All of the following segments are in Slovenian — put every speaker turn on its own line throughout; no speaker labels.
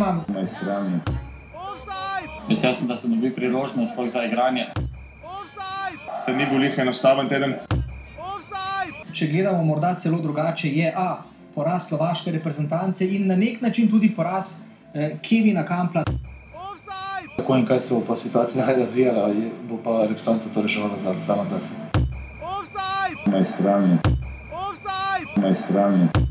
Ta le tekma.
Vesel sem, da sem dobil priložnost za igranje.
Ni bil lih enostaven teden.
Če gledamo morda celo drugače, je A. Poraz slovaške reprezentance in na nek način tudi poraz eh, Kevina Kampla.
Kako in kaj se bo pa situacija razvijala, je- bo pa reprezentanca to reševala za, sama zase.
Majstralni. Majstralni.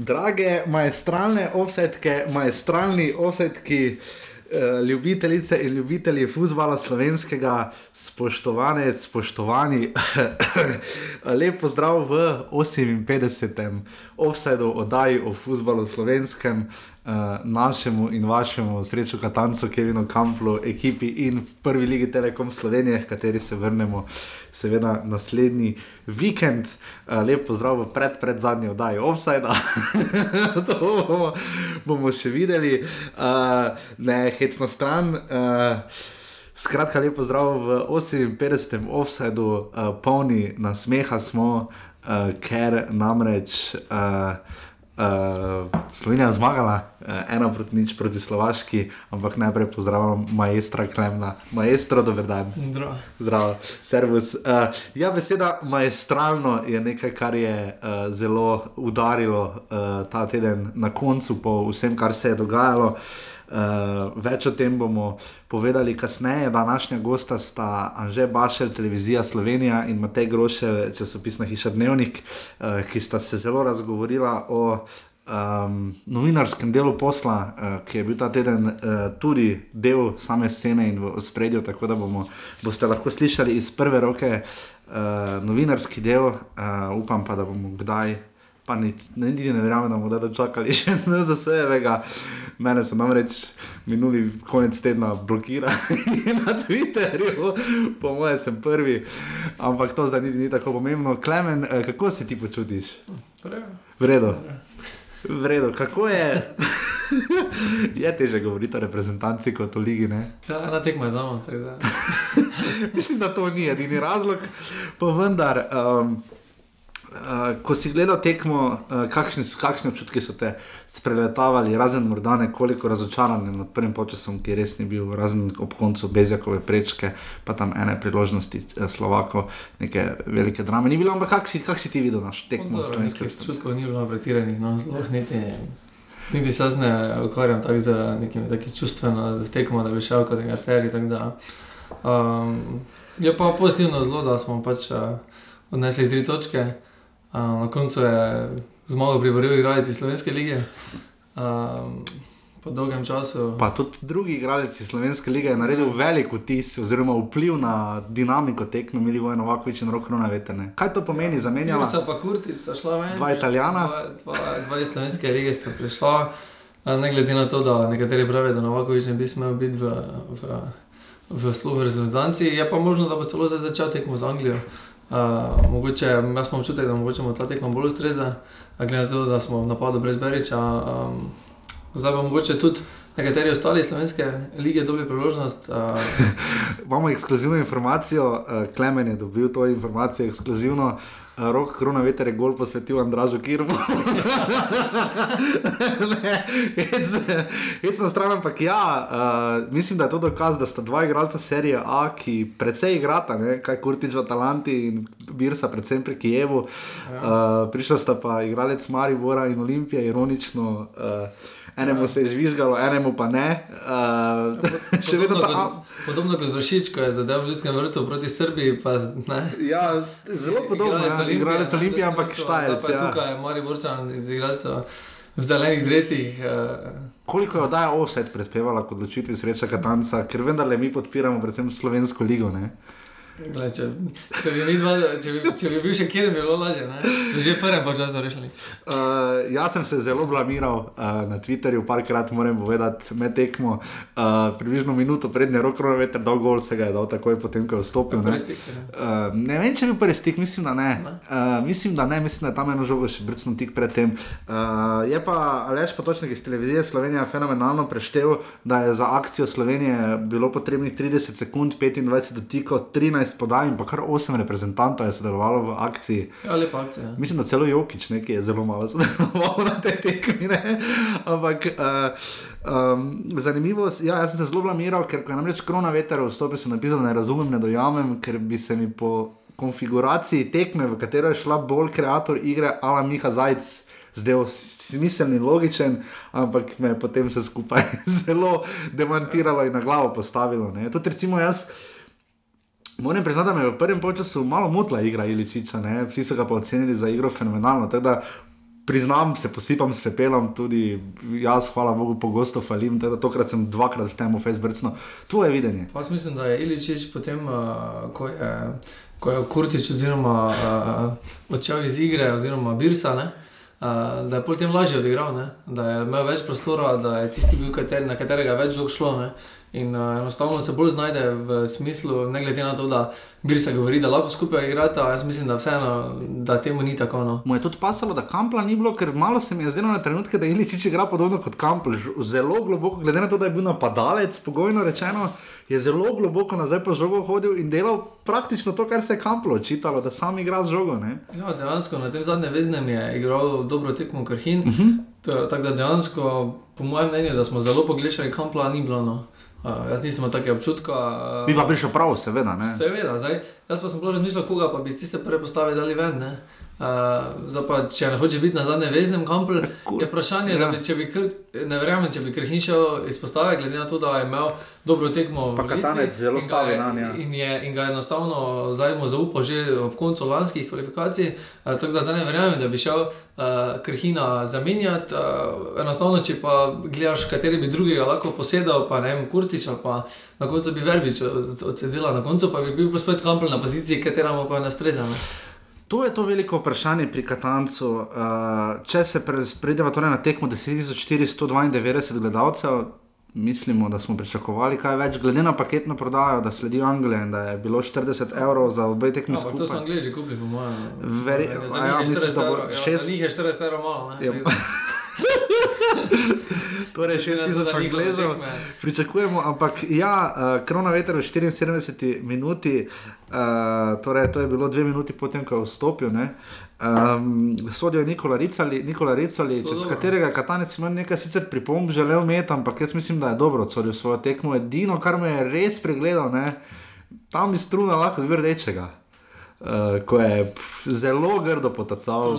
Drage maestralne offsetke, maestralni offsetki, eh, ljubitelice in ljubitelji futbola slovenskega, spoštovane, spoštovani, lep pozdrav v 58. offsetu oddaji o futbalu slovenskem. Uh, našemu in vašemu srečo Katancu, Kevinu Kamplu, ekipi in prvi ligi Telekom Slovenije, kateri se vrnemo, seveda naslednji vikend. Uh, lep pozdrav v pred, pred zadnji oddaji Offside. to bomo, bomo še videli, uh, ne hecno stran. Uh, Skratka, lepo zdrav v 58. offsetu, uh, polni nasmeha smo, uh, ker namreč uh, uh, Slovenija je zmagala, uh, ena proti nič proti Slovaški, ampak najprej pozdravljam maestra Klemna, maestro, dober dan.
Zdravo.
Zdravo, servus. Uh, ja, beseda maestralno je nekaj, kar je uh, zelo udarilo uh, ta teden na koncu, po vsem, kar se je dogajalo. Uh, več o tem bomo povedali kasneje. Današnja gosta sta Anže Bašel, televizija Slovenija in Matej Grošel, časopisna hiša Dnevnik, uh, ki sta se zelo razgovorila o um, novinarskem delu posla, uh, ki je bil ta teden uh, tudi del same scene in v spredju, tako da bomo, boste lahko slišali iz prve roke uh, novinarski del, uh, upam pa, da bomo kdaj. Pa niti ne, niti ne verjamem, da bomo dočakali še za sebega. Mene so namreč minuli konec tedna blokirali na Twitterju, po mojem, sem prvi, ampak to zdaj niti ni tako pomembno. Klemen, eh, kako se ti počutiš? V redu. V redu, kako je? je teže govoriti o reprezentanci kot o ligi, ne?
Ja, ena tekma je za mano, tako da.
Mislim, da to ni edini razlog, pa vendar. Um, Uh, ko si gledal tekmo, uh, kakšni, kakšni občutki so te spreletavali, razen morda nekoliko razočarani nad prvim časom, ki res ni bil, razen ob koncu Bezjakove prečke, pa tam ene priložnosti uh, Slovako, neke velike drame. Ni bilo, ampak kak si, kak si ti videl naš tekmo slovenske
nekih občutkov ni bilo pretiranih, no, sploh niti. Niti se ne ukvarjam tako z nekimi taki čustveno, z tekmo, da bi šel kot nekateri. tako da, Um, je pa pozitivno zelo, da smo pač uh, odnesli tri točke. Na koncu je zmago priboril igralec iz Slovenske lige. Um, po dolgem času.
Pa tudi drugi igralec iz Slovenske lige je naredil velik vtis, oziroma vpliv na dinamiko tekme, Mili Vojno, Vakovič in Rokro na veterne. Kaj to pomeni, ja. zamenjala?
Jursa pa Kurti sta šla ven.
Dva Italijana.
Dva, dva, dva iz slovenske lige sta prišla. Ne glede na to, da nekateri pravijo, da Novakovič ne bi smel biti v, v, v službi reprezentanci, je pa možno, da bo celo zdaj začel tekmo z Anglijo. Uh, mogoče, jaz imam občutek, da mogoče mu ta tekma bolj ustreza, glede na to, da smo v napadu brez Beriča. Um, zdaj pa mogoče tudi nekateri ostali slovenske lige dobili priložnost. Uh,
Imamo ekskluzivno informacijo, uh, Klemen je dobil to informacijo ekskluzivno. Uh, Rok Krona veter je gol posvetil Andražu Kirmu. hec, na stran, ampak ja, uh, mislim, da je to dokaz, da sta dva igralca serije A, ki precej igrata, ne, kaj Kurtič v Atalanti in Birsa, predvsem pri Kijevu. Uh, prišla sta pa igralec Maribora in Olimpije, ironično. Uh, Enemu se je žvižgalo, enemu pa ne. Uh,
podobno,
ta.
kot, podobno kot Vršič, ko je zadev v Ljudskem vrtu proti Srbiji. Pa, ne,
Ja, zelo podobno. Ja, igralec Olimpije, ampak Štajerc.
Zdaj pa je
Ja.
tukaj Mariborčan iz igralcev v zelenih dresih. Uh,
Koliko je oddaja offset prispevala k odločitvi sreča Katanca, ker vendarle mi podpiramo predvsem slovensko ligo. Ne?
Gled, če, če, bi dva, če, bi, če bi bil še kjer, bi bilo lažje. Ne? Bi Že prvem počasu rešili.
Uh, jaz sem se zelo blamiral uh, na Twitterju, parkrat moram povedati, med tekmo. Uh, približno minuto prednje roko, veter dal gol, se ga je dal takoj potem, ko je vstopil. Ne?
Stik, ne.
Uh, ne vem, če je bil prvi stik, mislim, da ne. Uh, mislim, da ne, mislim, da tam eno žogo še brcno tik pred tem. Uh, je pa Aleš Potočnik iz televizije Slovenija fenomenalno preštel, da je za akcijo Slovenije bilo potrebnih 30 sekund, 25 dotikov, 13 14 podaj in pa kar 8 reprezentantov je sodelovalo v akciji.
Ja, lepa akcija.
Mislim, da celo Jokič nekaj je zelo malo sodeloval na te tekmi. Ampak uh, um, zanimivo je, ja, jaz sem se zelo blamiral, ker ko je namreč korona veter vstopil, sem napisal, da ne razumem, ne dojamem, ker bi se mi po konfiguraciji tekme, v katero je šla bolj kreator igre, ala Miha Zajc zdel smiseln in logičen, ampak me je potem vse skupaj zelo demantiralo in na glavo postavilo. Ne. Tudi recimo jaz. Moram priznati, da me je v prvem času malo motila igra Iličiča, ne? vsi so ga pa ocenili za igro fenomenalno. Da, priznam, se posipam s pepelom, tudi jaz, hvala Bogu, pogosto falim. Da, tokrat sem dvakrat v tem Facebooku. To je videnje.
Pa mislim, da je Iličič potem, uh, ko je, ko je Kurtič oziroma uh, odšel iz igre, oziroma Birsa. Ne? Uh, da je potem lažje odigral, ne? da je imel več prostora, da je tisti bil, kater, na katerega je več žog šlo. Ne? In uh, enostavno se bolj znajde v smislu, ne glede na to, da bi se govorili, da lahko skupaj igrate. Jaz mislim, da vseeno, da temu ni tako. No.
Mu je tudi pasalo, da Kampla ni bilo, ker malo se mi je zdelo na trenutke, da Iličič igra podobno kot Kampl, zelo globoko, glede na to, da je bil napadalec, pogojno rečeno je zelo globoko nazaj po žogo hodil in delal praktično to, kar se je kamplo očitalo, da sam igra z žogo. Ne?
Ja, dejansko na tem zadnjem veznem je igral dobro tekmo Krhin. Uh mhm. -huh. Tako da dejansko, po mojem mnenju, da smo zelo pogrešali kampla, ni bilo. No. Uh, jaz nisem imel takega občutka.
Uh, Bi pa prišel prav, seveda. Ne?
Seveda, zdaj, jaz pa sem bolj razmišljal, koga pa bi tiste prve postave dali ven. Ne? Uh, pa, če ne hoče biti na zadnjem veznem kampu, je vprašanje, ja. bi, če bi kr, ne verjamem, če bi Krhin šel izpostaviti, glede na to, da je imel dobro tekmo.
Pa Katanec zelo stavi na njega.
In, in ga je enostavno zdaj mu zaupal že ob koncu lanskih kvalifikacij. Uh, tako da zdaj ne verjamem, da bi šel uh, Krhina zamenjati. Uh, enostavno, če pa gledaš, kateri bi drugega lahko posedal, pa ne vem, Kurtiča, pa na koncu bi Verbič odsedela, na koncu pa bi bil spet kampel na poziciji, katera mu pa je nastrezana.
To je to veliko vprašanje pri Katancu. Uh, če se pridemo torej na tekmo 10.492 gledalcev, mislimo, da smo pričakovali kaj več, glede na paketno prodajo, da sledi Anglija in da je bilo 40 evrov za obe tekmi.
Ja, to so Angliji kupili, po mojem.
Verjetno, ja, ja, mislim, da bo
6. Ja, 40 evrov malo.
torej, 6000 angližev pričakujemo, ampak ja, uh, krona veter v 74 minuti, uh, torej to je bilo dve minuti potem, ko je vstopil. Um, sodijo Nikola Ricali, Nikola Ricali čez katerega katanec ima nekaj sicer pripomb, želel imeti, ampak jaz mislim, da je dobro odsodil svojo tekmo. Edino, kar me je res pregledal, ne, tam je struna lahko rdečega uh, ko je pf, zelo grdo potacal.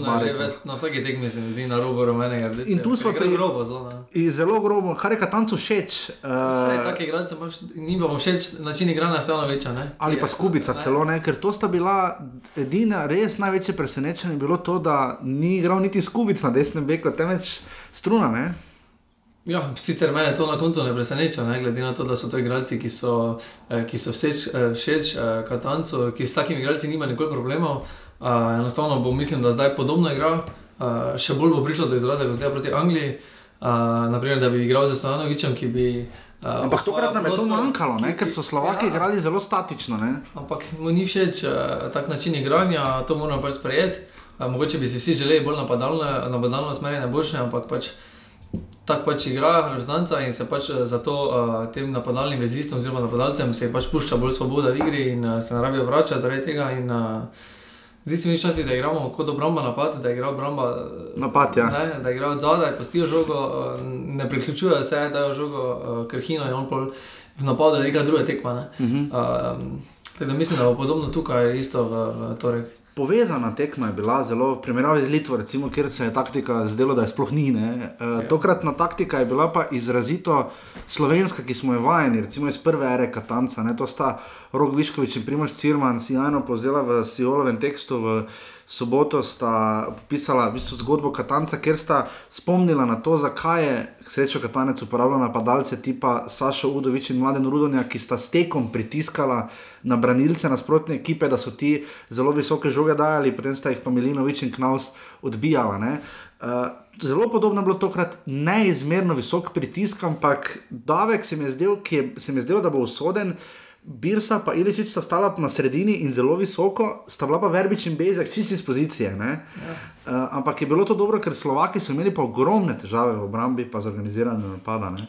Na vsaki tekmi se mi zdi na robu rumenega.
In tu smo pri
grobo. Zelo,
zelo grobo, kar je katancu všeč.
Uh, Take igralce ni bilo všeč, način igranja se ono veča.
Ali pa skubica celo ne, ker to sta bila edina res največje presenečenje, bilo to, da ni igral niti skubic na desnem beku, temveč struna. Ne?
Ja, sicer me to na koncu ne preseneča, ne, glede na to, da so to igralci, ki so, eh, ki so všeč, eh, všeč eh, Katancu, ki s takimi igralci nima nikoli problemov. Enostavno bo mislim, da zdaj podobno igra, še bolj bo prišlo do izraza, kot zdaj proti Angliji. Naprimer, da bi igral za Stanovičem, ki bi.
Uh, Ampak tokrat nam je to manjkalo, ker so Slovaki ja, igrali zelo statično. Ne?
Ampak mu ni všeč uh, tak način igranja, to moramo pač sprejeti. Uh, mogoče bi si vsi želeli bolj napadalno, napadalno smerjene boljše, ampak pač tako pač igra reprezentanca in se pač za to uh, tem napadalnim vezistom oziroma napadalcem se pač pušča bolj svoboda v igri in uh, se ne rabijo vračati zaradi tega. In, uh, Zdi se mi včasih, da igramo kot obramba napad, da igra obramba
napad. Ja.
Ne, da igra od zadaj, postijo žogo, ne priključujejo se, da je žogo krhino in on pol v napadu neka druga tekma. Uh -huh. uh, tako da mislim, da bo podobno tukaj isto v, v torek
povezana tekma je bila zelo, v primerjavi z Litvo, recimo, kjer se je taktika zdelo, da je sploh ni. E, tokratna taktika je bila pa izrazito slovenska, ki smo jo vajeni, recimo iz prve ere Katanca. Ne? To sta Rok Viškovič in Primoš Cirman, sjajno povzela v Sijolovem tekstu. V, soboto sta pisala v bistvu zgodbo Katanca, ker sta spomnila na to, zakaj je srečo Katanec uporabljal napadalce tipa Saša Udovič in Mladen Rudonja, ki sta s tekom pritiskala na branilce nasprotne ekipe, da so ti zelo visoke žoge dajali, potem sta jih pa Milinovič in Knaus odbijala. Uh, zelo podobno je bilo tokrat neizmerno visok pritisk, ampak davek se mi je zdel, je, se mi je zdel da bo usoden. Birsa pa Iličič sta stala na sredini in zelo visoko, sta bila pa Verbič in Bezek, čisti iz pozicije. Ja. Uh, ampak je bilo to dobro, ker Slovaki so imeli pa ogromne težave v obrambi, pa z organiziranjem napada. Ne?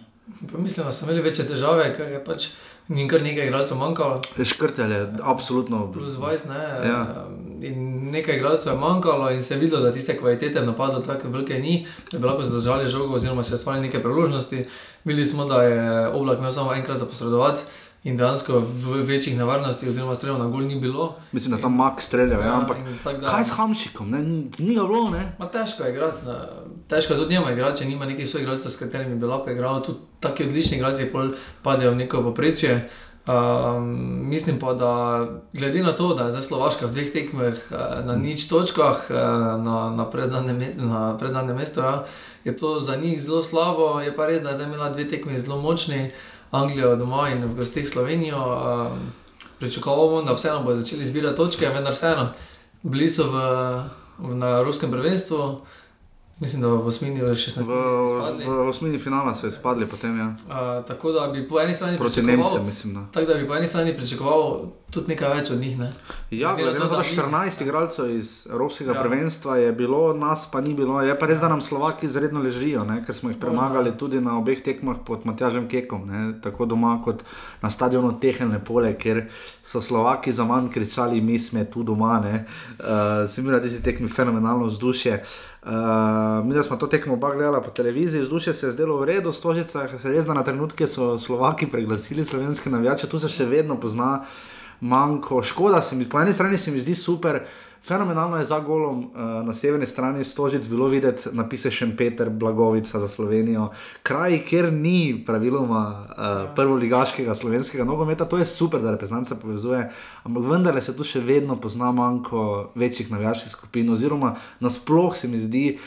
Pa mislim, da so imeli večje težave, ker je pač ni kar nekaj igralcev manjkalo.
Škrtelj je absolutno.
Plus 20, ne.
Ja.
In nekaj igralcev je manjkalo in se je videlo, da tiste kvalitete v napadu tako velike ni, da bi lahko zadržali žogo oziroma se stvarili neke priložnosti. Videli smo, da je oblak imel samo enkrat za posredovati. In dejansko večjih nevarnostih, oziroma strelov na gol, ni bilo.
Mislim, da tam mak streljal, ja,
Ja,
ampak kaj s Hamšikom, ne, ni ga bilo, ne?
Ma težko je igrati, težko je tudi njemu igrati, če nima nekih svojih igralcev, s katerimi bi lahko igral. Tudi taki odlični igralci pol padejo v neko poprečje. Um, mislim pa, da glede na to, da je zdaj Slovaška v dveh tekmah eh, na nič točkah, eh, na, na predzadnjem mestu, na predzadnjem mestu ja, je to za njih zelo slabo. Je pa res, da je zdaj imela dve tekmi zelo močni, Anglijo doma in v gostih Slovenijo. Um, pričakoval bom, da vseeno bodo začeli zbirati točke, vendar vseeno bili so v, v, na ruskem prvenstvu, mislim, da v osmini ali 16.
V, v osmini finala so izpadli potem, ja.
Uh, tako da bi po eni strani
Proti Nemcem, mislim. Da.
Tako da bi po eni strani pričakoval tudi nekaj več od njih. Ne?
Ja,
Glede na to,
da
da mi-
14 igralcev iz Evropskega
Ja.
prvenstva je bilo, nas pa ni bilo. Je pa res, da nam Slovaki izredno ležijo, ne? ker smo jih premagali tudi na obeh tekmah pod Matjažem Kekom, ne? tako doma kot na stadionu Tehelne pole, kjer so Slovaki za manj kričali, mi smo tu doma. Uh, se mi da tisti tekmi fenomenalno vzdušje. Uh, mi da smo to tekmo oba gledali po televiziji, vzdušje se je zdelo v redu, stožica, res da na trenutke so Slovaki preglasili slovenske navijače, tu se še vedno pozna manjko. Škoda se mi, po eni strani se mi zdi super, fenomenalno je za golom uh, na severni strani Stožic bilo videti napise Šempeter, Blagovica za Slovenijo, kraj, kjer ni praviloma uh, prvoligaškega slovenskega nogometa, to je super, da reprezentanta povezuje, ampak vendarle se tu še vedno pozna manjko večjih navijaških skupin, oziroma nasploh se mi zdi.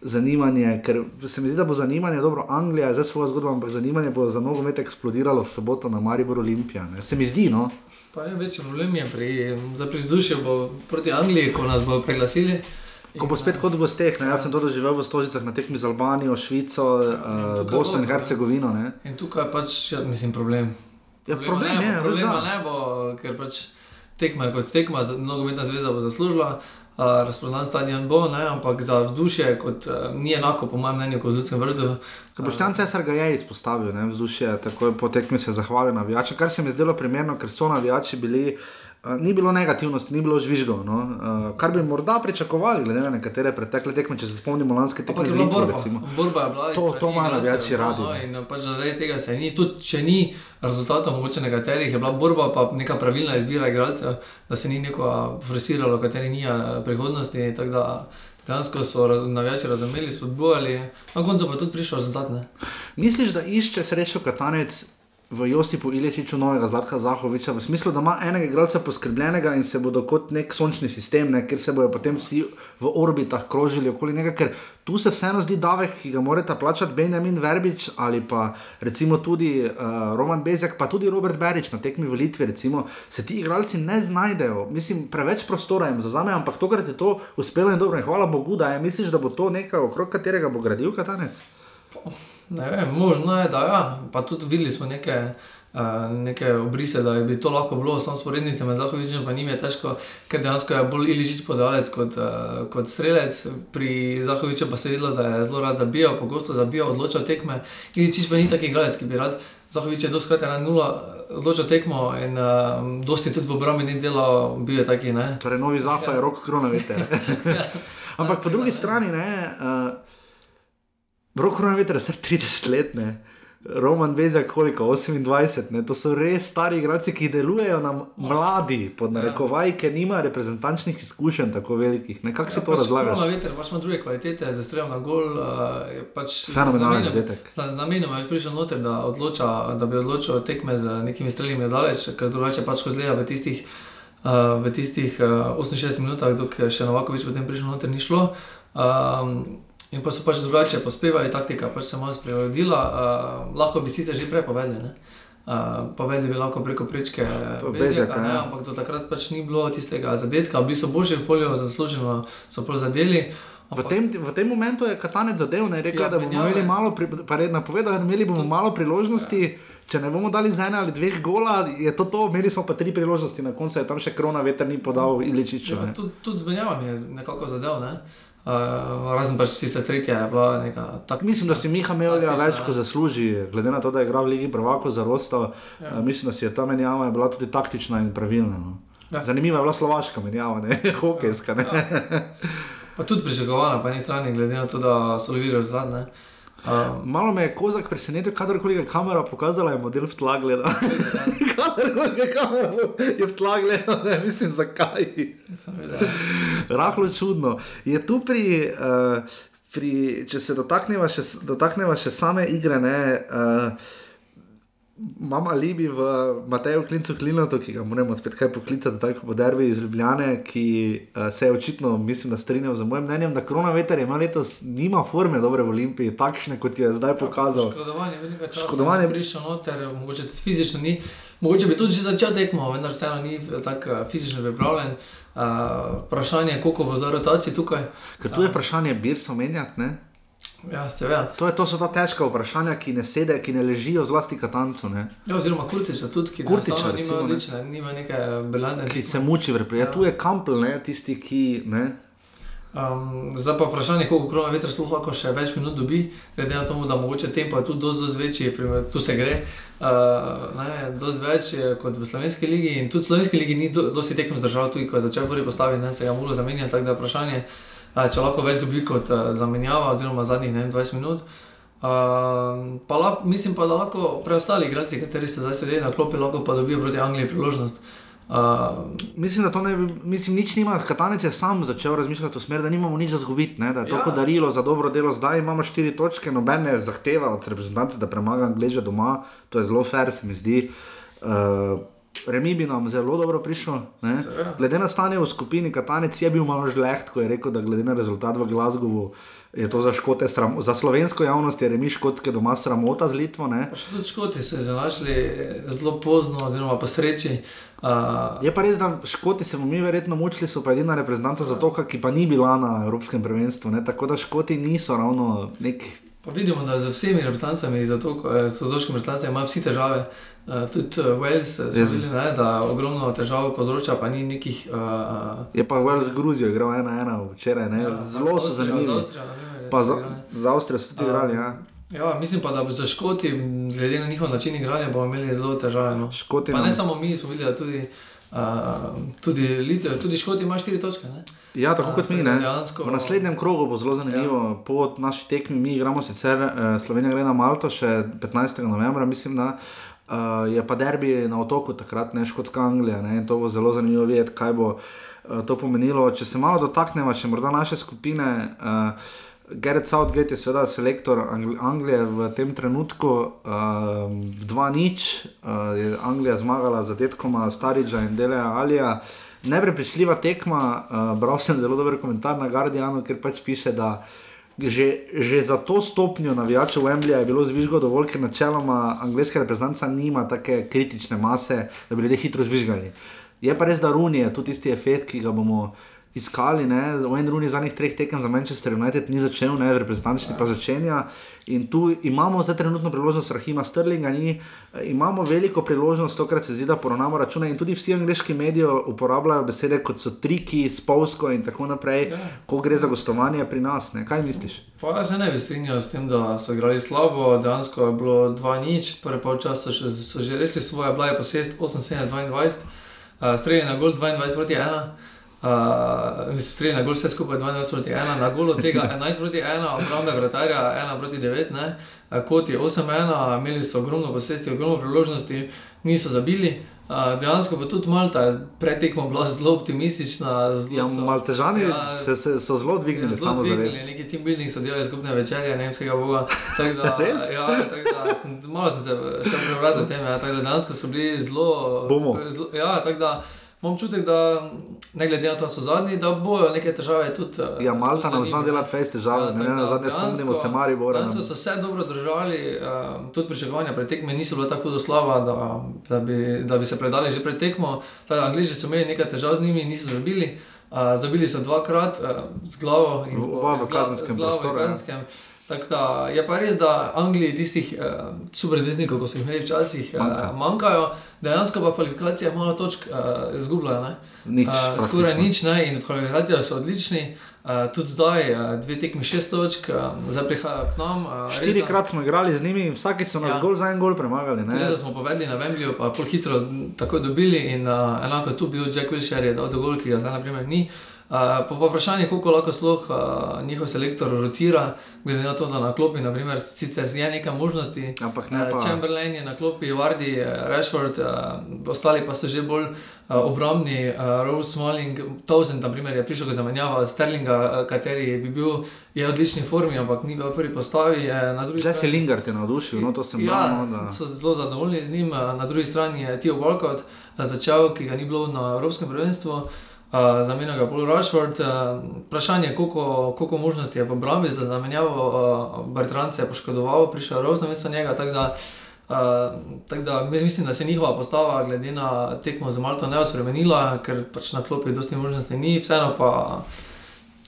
Zanimanje, ker se mi zdi, da bo zanimanje, dobro, Anglija je zdaj svojo zgodbo, ampak zanimanje bo za nogomet eksplodiralo v soboto na Maribor Olimpija. Ne? Se mi zdi, no.
Pa je večji problem je pri, za prizdušje bo proti Angliji, ko nas bodo preglasili.
Ko bo spet kot v gosteh, ne? jaz sem to doživel v Stožicah na tekmi z Albanijo, Švico, uh, Bosno in
bo,
Hercegovino. Ne?
In tukaj pač, ja, mislim, problem.
Ja, problem
ne
je,
bo,
res
problema ne bo, ker pač tekma je kot tekma, nogometna zveza bo zaslužila, razprodan stadion bo, ne, ampak za vzdušje kot, uh, ni enako, po mojem mnenju, kot v Ljudskem vrtu.
Boštjan Cesar ga je izpostavil, ne, vzdušje, tako je po tekmi se zahvalil navijačem, kar se mi je zdelo primerno, ker so navijači bili. Ni bilo negativnosti, ni bilo žvižgov, no? uh, kar bi morda pričakovali, glede na nekatere pretekle tekme, če se spomnimo lanske tekme z
je bila
Litvo.
borba.
recimo.
Borba je bila.
To- to
igralcev,
navijači radi,
No, in pač zaradi tega se ni, tudi če ni rezultatov, mogoče nekaterih, je bila borba, pa neka pravilna izbira igralcev, da se ni neko forsiralo, kateri ni eh, prihodnosti. tako da Dejansko so navijači razumeli, spodbujali, na koncu pa je tudi prišel rezultat. Ne?
Misliš, da išče srečo Katanec v Josipu Iličiču novega Zlatka Zahoviča, v smislu, da ima enega igralca poskrbljenega in se bodo kot nek sončni sistem, ne, kjer se bodo potem vsi v orbitah krožili okoli njega, ker tu se vseeno zdi davek, ki ga morata plačati Benjamin Verbič ali pa recimo tudi uh, Roman Bezjak, pa tudi Robert Berič na tekmi v Litvi, recimo, se ti igralci ne znajdejo. Mislim, preveč prostora jim zauzamejo, ampak tokrat je to uspelo in dobro. In hvala Bogu, da je. Misliš, da bo to nekaj, okrog katerega bo gradil Katanec?
Ne vem, možno je, da ja. Pa tudi videli smo neke, uh, neke obrise, da bi to lahko bilo, samo sporednice med Zahovičem, pa njim je težko, ker dejansko je bolj Iličič podajalec kot, uh, kot strelec. Pri Zahoviču pa se je videlo, da je zelo rad zabijal, pogosto zabijal, odločal tekme. Iličič pa ni taki igralec, ki bi rad. Zahovič je doskrat ena nula odločil tekmo in uh, dosti tudi v obrambi ni delal, bil je taki, ne.
Torej, novi zahod je rok kronovite. Ampak po drugi strani, ne, uh, rok kronovite je vse 30 let. Ne. Roman Bezjak, koliko 28, ne? to so res stari igralci, ki delujejo na mladi, pod narekovaj, ker nima reprezentančnih izkušenj tako velikih. Kako si to
pač
razlagaš?
Korona veter, pač ima druge kvalitete, za strelom na gol. Uh, pač
Fenomenalen zadetek.
Z namenom je prišel noter, da, odloča, da bi odločil tekme z nekimi streljami daleč, ker drugače pač ko zgleda v tistih. Uh, v tistih uh, 68 minutah, dok še Novakovič potem prišel noter, ni šlo. Um, in pa so pač drugače pospevali, taktika pač se je malo spremenila. Uh, lahko bi sicer že prej povedali, ne? Uh, povedali bi lahko preko prečke
To
Bezjaka, ne,
ja.
ampak do takrat pač ni bilo tistega zadetka, bili so boljši v polju, zasluženo so pol zadeli.
V tem, v tem momentu je Katanec zadev, ne rekel,
Ja,
ja, da bomo
menjava
imeli malo, pri, pa red napovedal, da imeli bomo malo priložnosti. Če ne bomo dali z ene ali dveh gola, je to to, imeli smo pa tri priložnosti, na koncu je tam še krona veter ni podal Iličiču.
Ja, tudi, tudi z menjavami je nekako zadev. Ne? Uh, razen pač tiste tretje je bila neka
taka. Mislim, da si Miha Melja več kot zasluži, glede na to, da je igral v Ligi Prvako za Rostov. Ja. Uh, mislim, da si je ta menjava bila tudi taktična in pravilna. No. Ja. Zanimiva je bila slovaška menjava, ne hokejska. Ne? Ja.
Pa tudi pričakovana, pa ni strani, glede na to, da so bili zadnji.
Um, Malo me je kozak presenetil, kadarkoli je kamera pokazala, je model v tla gledal. kadarkoli je kamera je v tla gledal, ne mislim zakaj. Rahlo čudno. Je tu pri, uh, pri če se dotakneva še, dotakneva še same igre, ne. Uh, Mama Libi v Mateju Klincu Klinotu, ki ga moramo spet kaj poklicati, tako po derbi iz Ljubljane, ki uh, se je očitno, mislim, da strinjal z mojim mnenjem, da korona veter ima letos, nima forme dobre v Olimpiji, takšne kot je zdaj pokazal.
Škodovanje, veliko časa. Škodovanje je prišlo noter, mogoče tudi fizično ni. Mogoče bi tudi že začel tekmo, vendar vseeno ni tako fizično pripravljen. Uh, vprašanje je, koliko bo za rotacijo tukaj.
Ker tu je vprašanje, bir so menjati, ne?
Ja, seveda.
To, je, to so ta težka vprašanja, ki ne sede, ki ne ležijo zlasti katancu.
Ja, oziroma kurtiča tudi, ki kurtiča, recimo, nima, odlične, nima neke belane.
Ki se muči v reprezentanci. Ja. Tu je kampel, ne, tisti, ki. Ne.
Um, zdaj pa vprašanje, koliko krona vetra sploh lahko še več minut dobi, glede na to, da mogoče tempo je tudi dosti večji, tu se gre. Uh, dosti več kot v slovenski ligi in tudi v slovenski ligi ni do, dosti tekem zdržal, tudi ko je začel prvi postaviti, se ga mora zamenjati, tako da je vprašanje če lahko več dobi kot uh, zamenjava, oziroma zadnjih ne, 20 minut. Uh, pa lahko, mislim pa, da lahko preostali igralci, kateri se zdaj sedijo na klopi, lahko pa dobijo proti Angliji priložnost.
Uh, mislim, da to ne, mislim, nič nima, Katanec je sam začel razmišljati v smer, da nimamo nič za zgubiti, da je to ja. darilo za dobro delo. Zdaj imamo štiri točke, nobene zahteva od reprezentance, da premaga Angleže doma, to je zelo fair, se mi zdi. Uh, Remi bi nam zelo dobro prišel. Glede na stanje v skupini, Katanec je bil malo žleht, ko je rekel, da glede na rezultat v Glasgowu je to za, škote, za slovensko javnost, je remi škotske doma sramota z Litvo.
Še tudi škoti so se našli zelo pozno, oziroma pa sreči.
Uh, je pa res, da škoti se bomo mi verjetno mučili, so pa edina reprezentanta za to, ki pa ni bila na Evropskem prvenstvu. Ne? Tako da škoti niso ravno nek.
Pa vidimo, da z vsemi reprezentancami, z otoškimi reprezentancami, imajo vsi težave. Uh, tudi uh, Wales, videli, ne, da ogromno težav povzroča, pa ni nekih. Uh,
je pa Wales z Gruzijo, igral ena ena včeraj, ja, zelo so zanimivi. Pa za, za Avstrijo so tudi igrali. Ja.
Ja, mislim pa, da bo za Škoti, glede na njihov način igranja, bomo imeli zelo težave. No. Pa ne samo mi, smo videli, tudi, uh, tudi, Litve, tudi Škoti ima štiri točke. Ne?
Ja, tako uh, kot mi. Dejansko, v naslednjem krogu bo zelo zanimivo. Ja. Po naši tekmi mi igramo sicer uh, Slovenija gre na Malto še 15. novembra, mislim. Da, Uh, je pa derbi na otoku, takrat ne škotska Anglija. Ne? To bo zelo zanimivo videti, kaj bo uh, to pomenilo. Če se malo dotaknemo še morda naše skupine. Uh, Gerrit Southgate je seveda selektor Anglije v tem trenutku, uh, dva nič, uh, je Anglija zmagala z detkom Stariča in Deleja Alija. Neprepričljiva tekma, uh, bral sem zelo dober komentar na Guardianu, ker pač piše, da že, že za to stopnjo navijačev Wembleya je bilo zvižgo dovolj, ker načeloma angliška reprezentanca nima tako kritične mase, da bi ljudje hitro zvižgali. Je pa res, da Runi je tudi tisti efekt, ki ga bomo iskali. Wayne Rooney zadnjih treh tekem za Manchester United ni začel, ne, reprezentančni pa začenja. In tu imamo zdaj trenutno priložnost Rahima Sterlinga, ni, imamo veliko priložnost, tokrat se zdi, da poravnamo račune. In tudi vsi angliški mediji uporabljajo besede kot so triki, spolsko in tako naprej, ja. ko gre za gostovanje pri nas. Ne. Kaj misliš?
Pa jaz se ne bi strinjal s tem, da so igrali slabo, dejansko je bilo 2-0, prvi pol časa so, so že resli svoje, bila je pa 6-8-7-22, uh, streljanje na gol 22 proti 1. Uh, streli na gol vse skupaj 22 proti 1, na golu tega 11 proti 1, obrambe vratarja 1 proti 9, ne? kot je 8-1, imeli so ogromno posesti, ogromno priložnosti, niso zabili. Uh, dejansko pa tudi Malta, pretekmo bila zelo optimistična. Zelo
ja, Maltežani ja, se, se, so zelo dvignili, zelo samo
dvignili. Neki team building so delali skupne večerje, nemškega boga. Da, ja, da, sem, malo sem se še prevratil teme, ja, tako da dejansko so bili zelo.
Bomo.
Zlo, ja, tako da imam občutek, da ne glede na to, da so zadnji, da bojo neke težave tudi.
Uh, ja, Malta nam zna delati fest težave, ja, ne na zadnje spomnimo se Maribora.
Danes so se dobro držali, uh, tudi pričakovanja pred tekmo niso bila tako doslava, da, da, bi, da bi se predali že pred tekmo. Angliži so imeli nekaj težav z njimi, niso zabili. Uh, zabili so dvakrat uh, z glavo in
v, v, v kazenskem prostoru. Ja.
Tako da je pa res, da Angliji tistih uh, superveznikov, ko so jih imeli včasih, Manka. uh, manjkajo, dejansko pa kvalifikacije malo točk uh, izgubljajo.
Nič,
uh, skoraj nič, ne? in kvalifikacije so odlični. Uh, tudi zdaj, uh, dve tekmi, šest točk, uh, zdaj prihajajo k nam. Uh,
Štirikrat smo igrali z njimi, vsakeč so nas ja. zgolj za en gol premagali.
Zdaj smo povedali na Vembliju, pa pol hitro tako dobili in uh, enako tu bil Jack Wilshere, je dal gol, ki ga zdaj naprimer ni. Uh, pa vprašanje, koliko lahko sploh uh, njihov selektor rotira, glede na to, da na klopi, naprimer, sicer je nekaj možnosti.
Ampak ne. Uh,
Chamberlain je na klopi, Vardi, Rashford, uh, ostali pa so že bolj uh, obrambni, uh, Rose Smalling, Towson, naprimer, je prišel za menjavo Sterlinga, uh, kateri bi bil v odlični formi, ampak ni bil v prvi postavi.
Zdaj se Lingard je navdušil, no to sem. Ja,
no, da... so zelo zadovoljni z njim, na drugi strani je Tio Walcott začel, ki ga ni bilo na Evropskem prvenstvu. Uh, za meni je bolj Rushford. Uh, vprašanje je, koliko, koliko možnosti je v obrambi za zamenjavo. Uh, Bertrand je poškodoval, prišel je res na mesto njega. Tak da, uh, tak da, mislim, da se njihova postava, glede na tekmo za Malto, ne bo spremenila, ker pač na klopi dosti možnosti ni, vseeno pa. Uh,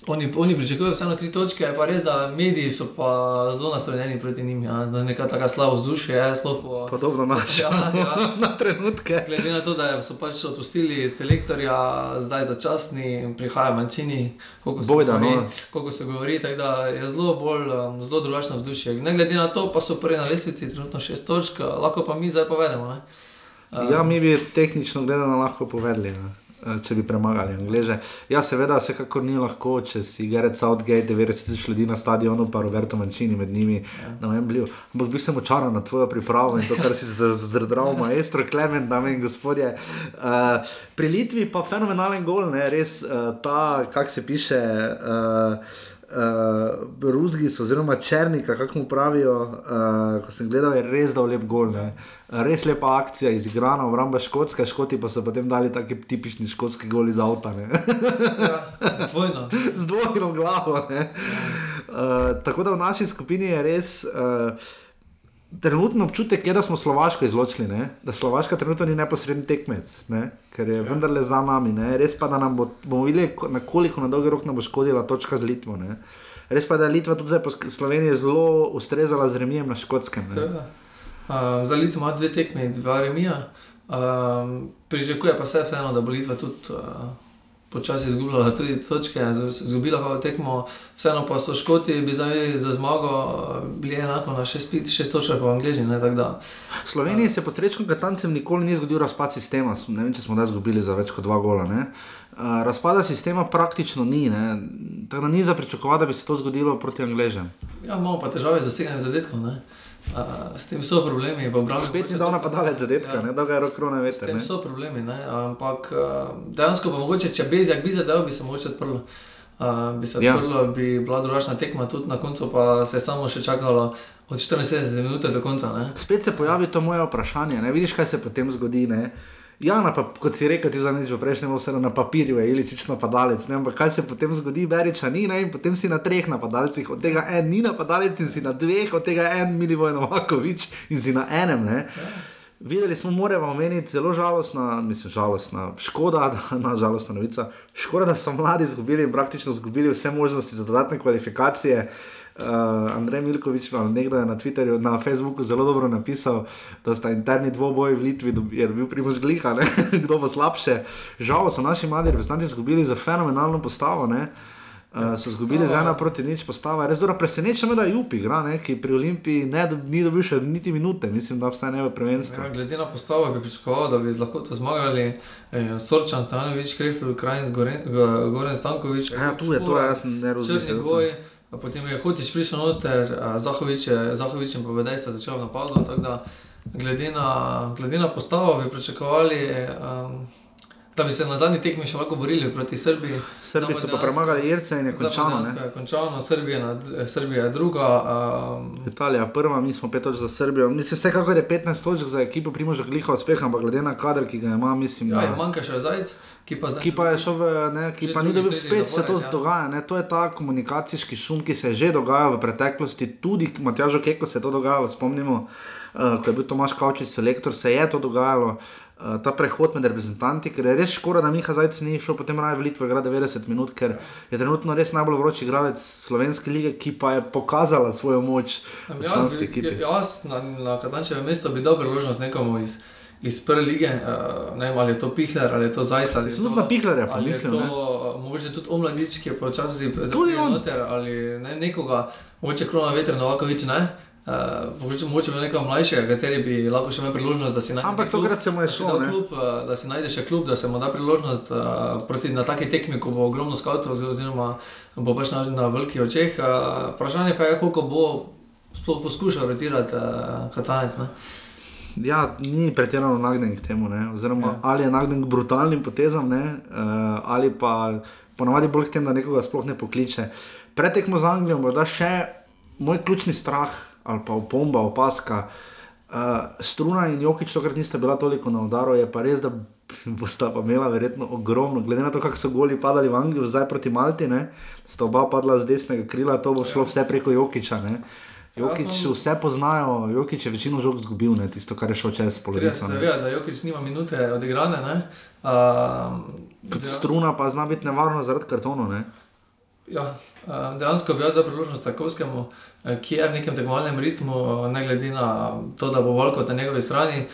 Oni, oni pričakujejo vseeno tri točke, pa res, da mediji so pa zelo nastrojeni proti njim, ja, da je neka taka slaba vzdušje. Ja, po,
Podobno naš. Ja, ja. na trenutke.
Glede na to, da so pač odpustili selektorja, zdaj začasni, prihajajo manjcini, koliko se
Bojda,
govori.
No.
Koliko se govori tako da je zelo bolj, um, zelo drugačno vzdušje. Ne glede na to, pa so prvi na lesnici, trenutno šest točk, lahko pa mi zdaj povedemo. Ne?
Ja, mi bi tehnično gledano lahko povedali. Ne? Eh, če bi premagali Angleže. Ja, seveda, vsekakor ni lahko, če si Gerard Southgate, 90 tisoč ljudi na stadionu, pa Roberto Mančini med njimi ja. na Wembleyju. Ampak bi se močaral na tvojo pripravo in to, kar si zdrdral, maestro Klement, dame in gospodje. Uh, pri Litvi pa fenomenalen gol, ne? res uh, ta, kak se piše. Uh, uh, Ruzgis, oziroma Črnika, kako mu pravijo, uh, ko sem gledal, je res dal lep gol. Ne? Res lepa akcija, izigrana, obramba škotska, škoti pa so potem dali taki tipični škotski gol iz avta.
Ja, z dvojno.
z dvojno glavo. Uh, tako da v naši skupini je res. Uh, trenutno občutek je, da smo Slovaško izločili, ne? da Slovaška trenutno ni neposredni tekmec, ne? ker je ja. vendarle za nami. Ne? Res pa, da nam bo, bomo videli, na koliko na dolgi rok nam bo škodila točka z Litvo. Ne? Res pa, da je Litva tudi zdaj po Sloveniji zelo ustrezala z remijem na škotskem.
Uh, za Litvo ima dve tekmi, dva remija. Um, pričakuje pa se vseeno, da bo Litva tudi. Uh, počasi izgubljala tudi točke, izgubila pa tekmo, vseeno pa so škoti, bi zdaj za zmago bili enako na 6 točk, pa angliži.
Sloveniji se pod srečnim katancem nikoli ni zgodil razpad sistema, ne vem, če smo zdaj izgubili za več kot dva gola. Ne? Razpada sistema praktično ni, tako da ni za pričakovati, da bi se to zgodilo proti Angležem.
Ja, imamo pa težave z zaseganjem zadetkov. Uh, s tem so problemi.
Spet ni dal napadalec zadetka, ja, da ga je roko na veter.
S tem ne? so problemi, ne? ampak uh, dejansko pa mogoče, če bi zdaj zadel, bi se mogoče odprlo. Uh, bi se ja. odprlo, ja. bi bila drugačna tekma, tudi na koncu pa se je samo še čakalo od 74 minut do konca. Ne?
Spet se pojavi to moje vprašanje, ne? vidiš, kaj se potem zgodi. Ne? Ja, pa, kot si rekel, ti za nič v prejšnjem, vse na papirju je iličič napadalec. Ne? Ampak kaj se potem zgodi, Beriča ni, ne? in potem si na treh napadalcih, od tega en ni napadalec in si na dveh, od tega en Milivoj Novakovič in si na enem. Ne? Videli smo, moramo omeniti, zelo žalostna, mislim, žalostna, škoda, da, žalostna novica, škoda, da so mladi izgubili in praktično izgubili vse možnosti za dodatne kvalifikacije. Uh, Andrej Milkovič, nekdo je na Twitterju, na Facebooku zelo dobro napisal, da sta interni dvoboji v Litvi, je bil primož gliha, ne? kdo bo slabše. Žal so naši mladi reprezentanti izgubili za fenomenalno postavo. Ne? Uh, so izgubili z ena proti nič postava. Res dobro preseneča me, da je Jupi, igra, ne, ki pri Olimpiji ne, ni dobil še niti minute, mislim, da vsaj ne v prvenstvu.
Ja, glede na postavo bi pričakoval, da bi lahko to zmagali. Eh, Sorčan, Stanovič, Krefl, Krajin, Goren Stankovič.
Ja, tu je to, jaz ne razumem.
Potem je hotič prišel noter, Zahovič je, Zahovič in povedaj, da je začel napadati. Glede, glede na postavo bi pričakovali. Um, Da bi se na zadnji tekmi še lahko borili proti Srbiji.
Srbi so pa premagali Irce in je končano.
Je končano Srbija, Srbija je druga. Um...
Italija prva, mi smo pet točk za Srbijo. Mislim, vsekakor je 15 točk za ekipo Primoža Gliha uspeh, ampak glede na kader, ki ga ima, mislim.
Ja, da... manjka še zajec. Ki pa,
ki pa je šel v ne, ki pa ni dobil, spet se to ja. dogaja. Ne, to je ta komunikacijski šum, ki se je že dogajal v preteklosti, tudi Matjažo Keko se je to dogajalo, spomnimo, uh, ko je bil Tomaš Kavčič selektor, se je to dogajalo. Uh, ta prehod med reprezentanti, ker je res škoda, da Miha Zajec ni šel potem raje v Litvo, igra 90 minut, ker je trenutno res najbolj vroči igralec slovenske lige, ki pa je pokazala svojo moč v slovenski ekipi.
Jaz na, na Katančevem mestu bi dal priložnost nekomu iz, iz prve lige, uh, ne vem ali je to Pihler ali je to Zajec.
Sem tudi na Pihlerja, pa mislim.
To, uh, mogoče tudi omladič, ki je počasi zelo noter ali ne, nekoga, mogoče krona veter, Novakovič, ne. Uh, mogoče bi nekaj mlajšega, kateri bi lahko še imel priložnost, da si najdeš.
Ampak to gre se mu je šlo.
Klub, uh, da si najdeš še klub, da se mu da priložnost uh, proti na taki tekmi, ko bo ogromno skavtov, oziroma bo pač na, na velikih očeh. Uh, vprašanje pa je, koliko bo sploh poskušal retirati uh, Katanec. Ne?
Ja, ni pretirano nagnjen k temu, ne? oziroma ja. ali je nagnjen k brutalnim potezam, uh, ali pa ponavadi bolj k temu, da nekoga sploh ne pokliče. Pretekmo z Anglijo, morda še moj ključni strah ali pa opomba, opaska. Uh, struna in Jokič, tokrat nista bila toliko na udaru, je pa res, da bosta pa imela verjetno ogromno. Glede na to, kako so goli padali v Angliji, zdaj proti Malti, ne, sta oba padla z desnega krila, to bo šlo vse preko Jokiča. Ne. Jokič vse poznajo, Jokič je večino žog zgubil, ne, tisto, kar je šel čez polovico.
Ja, se ve, da Jokič nima minute odigrane. Uh,
struna pa zna biti nevarno zaradi kartonov. Ne.
Ja, dejansko bi jaz dal priložnost Takovskemu, ki je v nekem tekmovalnem ritmu, ne glede na to, da bo veliko na njegovi strani,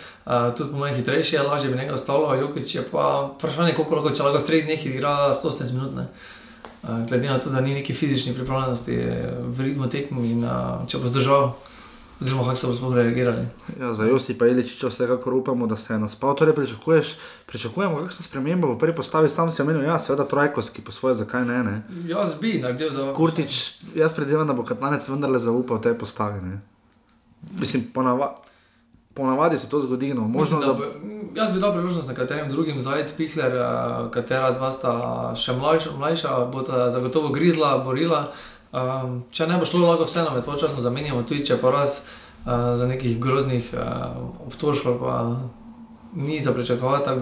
tudi po mojem hitrejši, lažje bi njega ostalo. Jokič je pa vprašanje, koliko lahko, če lahko v treh dneh igra 100 minut. Ne. Glede na to, da ni neki fizični pripravljenosti v ritmu tekmo in če bo zdržal. Oziroma, kako so sploh reagirali.
Ja, za Josi pa je Iličič, vsekakor upamo, da se je naspal. Torej, pričakujemo, kakšno spremembo v prvi postavi, sam si omenil, ja, seveda Trojkovski po svoje, zakaj ne. ne?
Jaz bi naredil za vas.
Kurtič, jaz predvidevam, da bo Katlanec vendarle zaupal tej postavi. Ne? Mislim, ponava, ponavadi se to zgodi. No. Možno,
Mislim, da da... Jaz bi dal priložnost nekaterim drugim, Zajec, Pihler, katera dva sta še mlajša, mlajša bo ta zagotovo grizla, borila. Um, če ne bo šlo, lahko vseeno med časom zamenjamo, tudi če pa raz uh, za nekih groznih uh, obtožb, pa ni za pričakovati.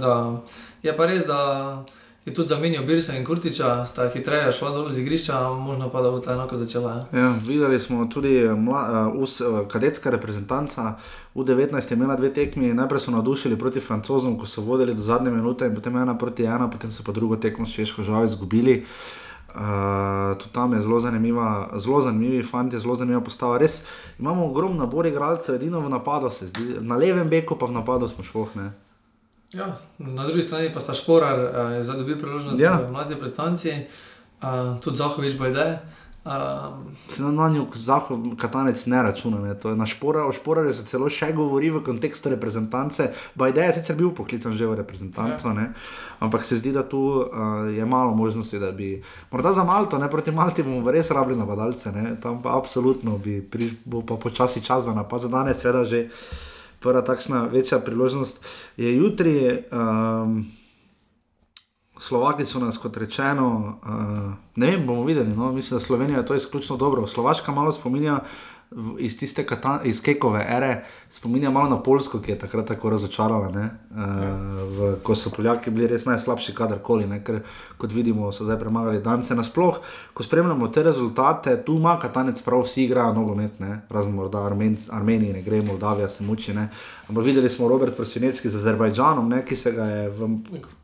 Je pa res, da je tudi zamenjal Birsa in Kurtiča, sta hitreje šla dol z igrišča, možno pa da bo ta enako začela.
Ja, videli smo tudi mla, uh, us, uh, kadetska reprezentanca. V 19. je imela dve tekmi, najprej so navdušili proti francozom, ko so vodili do zadnje minute, in potem ena proti ena, potem so pa drugo tekmo s češko žal izgubili. Uh, tudi tam je zelo zanimiva, zelo zanimivi fanti, zelo zanimiva postava. Res imamo ogromno nabor igralcev, edino v napadu se zdi, na levem beku pa v napadu smo šlohne.
Ja, na drugi strani pa sta šporar, uh, zdaj dobi priložnost, ja. mladi predstavci, uh, tudi Zahovič bo ideje.
Um, se na njo zahod, katanec ne računa. Ne. Na špora, o šporarju se celo še govori v kontekstu reprezentance. Bajde je sicer bil poklican že v reprezentanco, ja. ampak se zdi, da tu uh, je malo možnosti, da bi. Morda za Malto, ne proti Malti bomo res rabili napadalce, ne. tam pa absolutno bi pri, bo pa počasi čas za napad. Za danes je da že prva takšna večja priložnost. Je jutri. Um, Slovaki so nas, kot rečeno, uh, ne vem, bomo videli. No? Mislim, da Slovenija je to izključno dobro. Slovaška malo spominja iz tiste katan, iz Kekove ere, spominja malo na Polsko, ki je takrat tako razočarala, uh, v, ko so Poljaki bili res najslabši, kadarkoli, ne? ker kot vidimo, so zdaj premagali Dance. Nasploh, ko spremljamo te rezultate, tu ima Katanec prav, vsi igrajo nogomet, razen morda Armenci, Armeniji, ne gre, Moldavija se muči. Ne? Ampak videli smo Robert Prosinecki z Azerbajdžanom, ne? ki se ga je v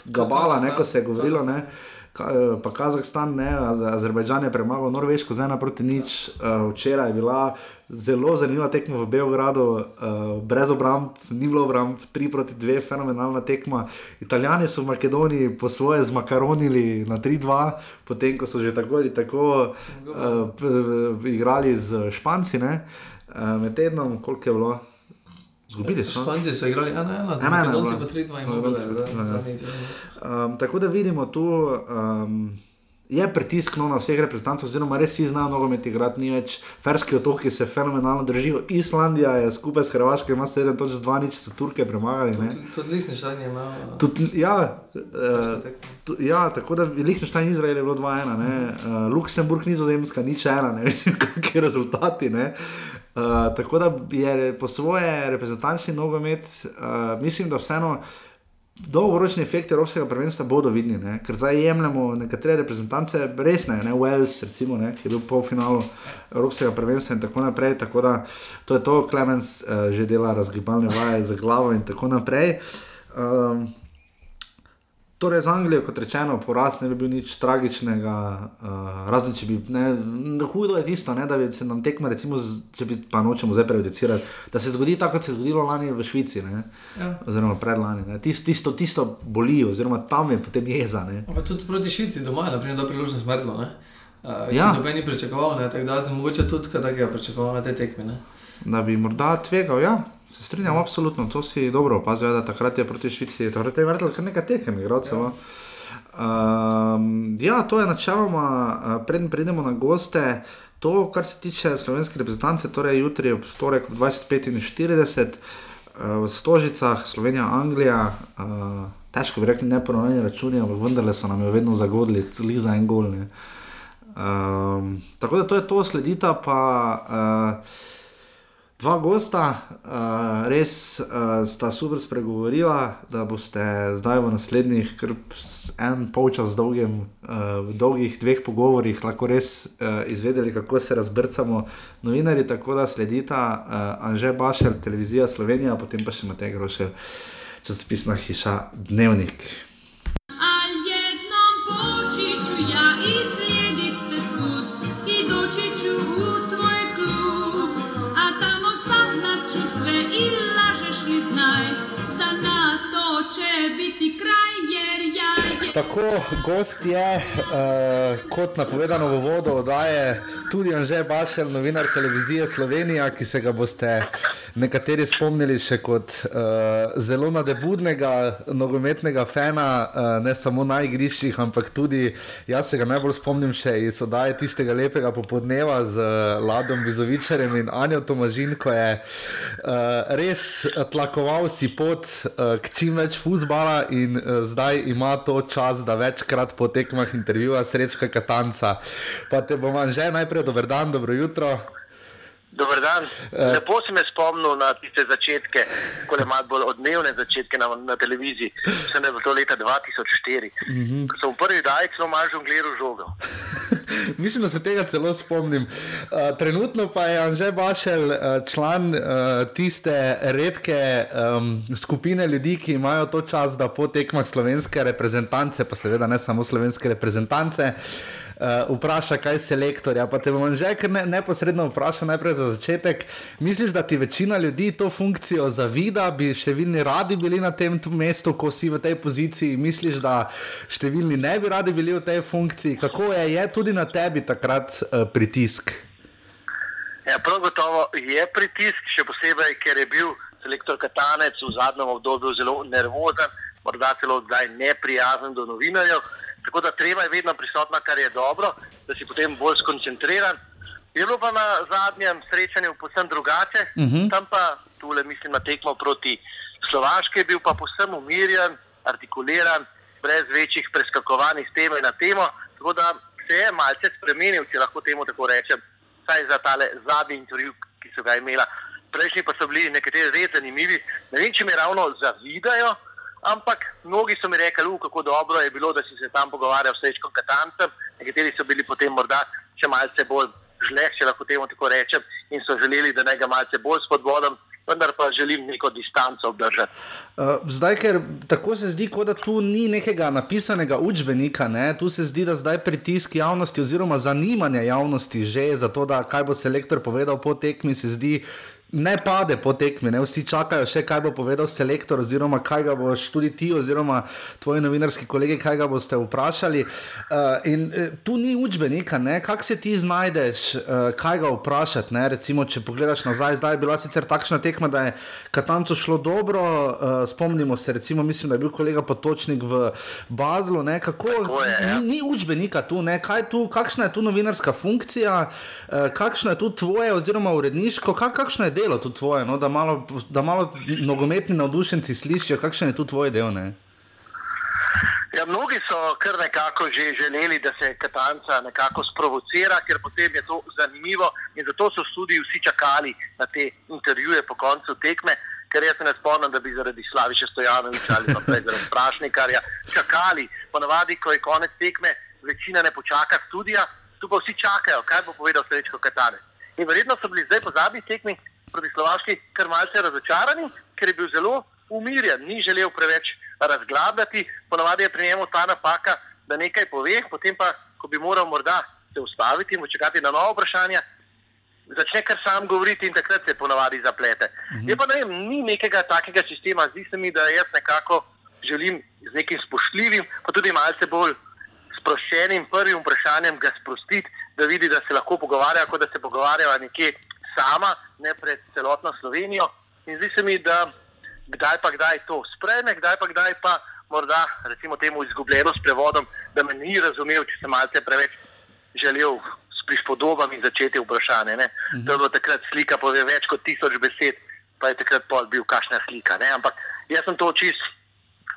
Gabala, neko se je govorilo. Ne? Eh, pa Kazahstan, ne, Azerbajdžan je premagal Norveško, zdaj naproti nič. Uh, včeraj je bila zelo zanimiva tekma v Beogradu, uh, brez obramb, ni bilo obramb, 3 proti 2, fenomenalna tekma. Italijani so v Makedoniji po svoje zmakaronili na 3-2, potem ko so že tako ali tako uh, igrali z Španci, uh, med tednom, koliko je bilo. Zgubili so.
Španci so igrali 1-1, zdaj pa 3-2 in mogli zadnji.
Um, tako da vidimo tu. Um, Je pritisk no, na vseh reprezentantov, oziroma res si znajo nogomet igrati, ni več ferski otoki, se fenomenalno držijo. Islandija je skupaj s Hrvaško, ima 7 točk, 2 nič, so Turke premagali.
Tudi Liechtenstein je imel.
Tud, ja, uh, ja, tako da Liechtenstein in Izrael je bilo 2-1, uh, Luksemburg, Nizozemska, nič ena, ne vem, kakšni rezultati. Ne. Uh, tako da je po svoje reprezentančni nogomet, uh, mislim, da vseeno dolgoročni efekti Evropskega prvenstva bodo vidni, ne? ker zdaj jemljemo nekatere reprezentance resne, ne Wales, recimo, ne? ki je bil polfinalu Evropskega prvenstva in tako naprej. Tako da to je to, Klemens uh, že dela razgibalne vaje za glavo in tako naprej. Um, Torej, za Anglijo, kot rečeno, poraz ne bi bil nič tragičnega, uh, razen če bi. Ne, hudo je tisto, ne, da bi se nam tekme, recimo, z, če bi pa nočemo zdaj prejudicirati, da se zgodi tako, kot se je zgodilo lani v Švici, ne, ja. oziroma predlani. Tisto, tisto, tisto boli, oziroma tam je potem jeza.
Pa tudi proti Švici doma je, naprimer, priložnost smrtlo. Uh, ja. Noben je pričakoval, tako da zdaj mogoče tudi, kaj je pričakoval na te tekme. Ne.
Da bi morda tvegal, ja. Se strinjam, absolutno, to si dobro opazil, da takrat je proti Švici, takrat je vrtel kar nekaj tekem, igralcev. Ja. Um, ja, to je načeloma, uh, preden pridemo na goste, to, kar se tiče slovenske reprezentance, torej jutri ob torek 25.40 uh, v Stožicah, Slovenija, Anglija. Uh, težko bi rekli, ne ponovni računi, ampak vendarle so nam jo vedno zagodili, celi za en gol. Um, tako da to je to, sledita pa. Uh, Dva gosta, uh, res uh, sta super spregovorila, da boste zdaj v naslednjih, kar en polčas dolgem, uh, v dolgih dveh pogovorih lahko res uh, izvedeli, kako se razbrcamo novinari. Tako da sledita uh, Anže Bašel, televizija Slovenija, potem pa še Matej Grošev, časopisna hiša Dnevnik. Tako, gost je, uh, kot napovedano v vodo, oddaje tudi Anže Bašel, novinar televizije Slovenija, ki se ga boste nekateri spomnili še kot uh, zelo nadebudnega nogometnega fena, uh, ne samo na igriščih, ampak tudi jaz se ga najbolj spomnim še iz oddaje tistega lepega popodneva z uh, Ladom Bizovičarjem in Anjo Tomažin, ko je uh, res tlakoval si pot uh, k čim več fusbala in uh, zdaj ima to čas, da večkrat po tekmah intervjuja srečka Katanca. Pa te bom že najprej dober dan, dobro jutro.
Dober dan. Eh. Lepo si me spomnil na tiste začetke, ko je malo bolj odmevne začetke na, na televiziji. Sem bil to leta 2004, mm -hmm. ko sem v prvi dajek zelo malo žongliral žogo.
Mislim, da se tega celo spomnim. Uh, trenutno pa je Anže Bašel uh, član uh, tiste redke um, skupine ljudi, ki imajo to čas, da po tekmah slovenske reprezentance, pa seveda ne samo slovenske reprezentance, uh, uh, vpraša, kaj se lektorja. Pa te bom že kar ne, neposredno vprašal, najprej za začetek. Misliš, da ti večina ljudi to funkcijo zavida, bi številni radi bili na tem mestu, ko si v tej poziciji? Misliš, da številni ne bi radi bili v tej funkciji? Kako je, je tudi na tebi takrat uh, pritisk?
Ja, prav gotovo je pritisk, še posebej, ker je bil selektor Katanec v zadnjem obdobju zelo nervozen, morda celo zdaj neprijazen do novinarjev. Tako da treba je vedno prisotna, kar je dobro, da si potem bolj skoncentriran. Je bilo pa na zadnjem srečanju posebno drugače, uh mhm. -huh. tam pa tule, mislim, na tekmo proti Slovaški je bil pa posebno umirjen, artikuliran, brez večjih preskakovanj iz teme na temo. Tako da se je malce spremenil, če lahko temu tako rečem, saj za tale zadnji intervju, ki so ga imela. Prejšnji pa so bili nekateri res zanimivi. Ne vem, če mi ravno zavidajo. Ampak mnogi so mi rekli, kako dobro je bilo, da si se tam pogovarjal s Sečkom Katancem, nekateri so bili potem morda še malce bolj žleh, če lahko temu tako rečem, in so želeli, da naj ga malce bolj spodbodam. Vendar pa želim neko distanco obdržati.
Uh, zdaj, ker tako se zdi, da tu ni nekega napisanega učbenika, ne? tu se zdi, da zdaj pritisk javnosti oziroma zanimanje javnosti že za to, da kaj bo selektor povedal po tekmi, se zdi ne pade po tekmi, ne? vsi čakajo še, kaj bo povedal selektor, oziroma kaj ga boš tudi ti, oziroma tvoji novinarski kolegi, kaj ga boste vprašali. Uh, in uh, tu ni učbenika, kako se ti znajdeš, uh, kaj ga vprašati. Ne? Recimo, če pogledaš nazaj, zdaj je bila sicer takšna tekma, da je Katancu šlo dobro. Uh, spomnimo se, recimo, mislim, da je bil kolega Potočnik v Bazlu. Kako, je, ja. ni, ni učbenika tu, tu, kakšna je tu novinarska funkcija, uh, kakšno je tu tvoje, oziroma uredniško, kak, kakšno je delo tudi tvoje, no? da, malo, da malo nogometni navdušenci slišijo, kakšen je tu tvoj del. Ne?
Ja, mnogi so kar nekako že želeli, da se Katanca nekako sprovocira, ker potem je to zanimivo in zato so tudi vsi čakali na te intervjuje po koncu tekme. Ker jaz se ne spomnim, da bi zaradi Slaviša Stojanoviča ali pa prej zaradi Prašnikarja čakali. Ponavadi, ko je konec tekme, večina ne počaka študija, tu pa vsi čakajo, kaj bo povedal Srečko Katanec. In verjetno so bili zdaj po zadnjih tekmih proti Slovaški kar malce razočarani, ker je bil zelo umirjen, ni želel preveč razglabljati. Ponavadi je pri njemu ta napaka, da nekaj pove, potem pa, ko bi moral morda se ustaviti in počakati na novo vprašanje, začne kar sam govoriti in takrat se ponavadi zaplete. Mhm. Je pa ne vem, ni nekega takega sistema, zdi se mi, da jaz nekako želim z nekim spoštljivim, pa tudi malce bolj sproščenim prvim vprašanjem ga sprostiti, da vidi, da se lahko pogovarja, kot da se pogovarjava nekje sama, ne pred celotno Slovenijo. In zdi se mi, da kdaj pa kdaj to sprejme, kdaj pa kdaj pa morda, recimo, temu izgubljeno s prevodom, da me ni razumel, če sem malce preveč želel s prispodobami začeti vprašanje. Uh -huh. To je bilo takrat slika, pove več kot tisoč besed, pa je takrat pol bil kašna slika. Ne? Ampak jaz sem to čist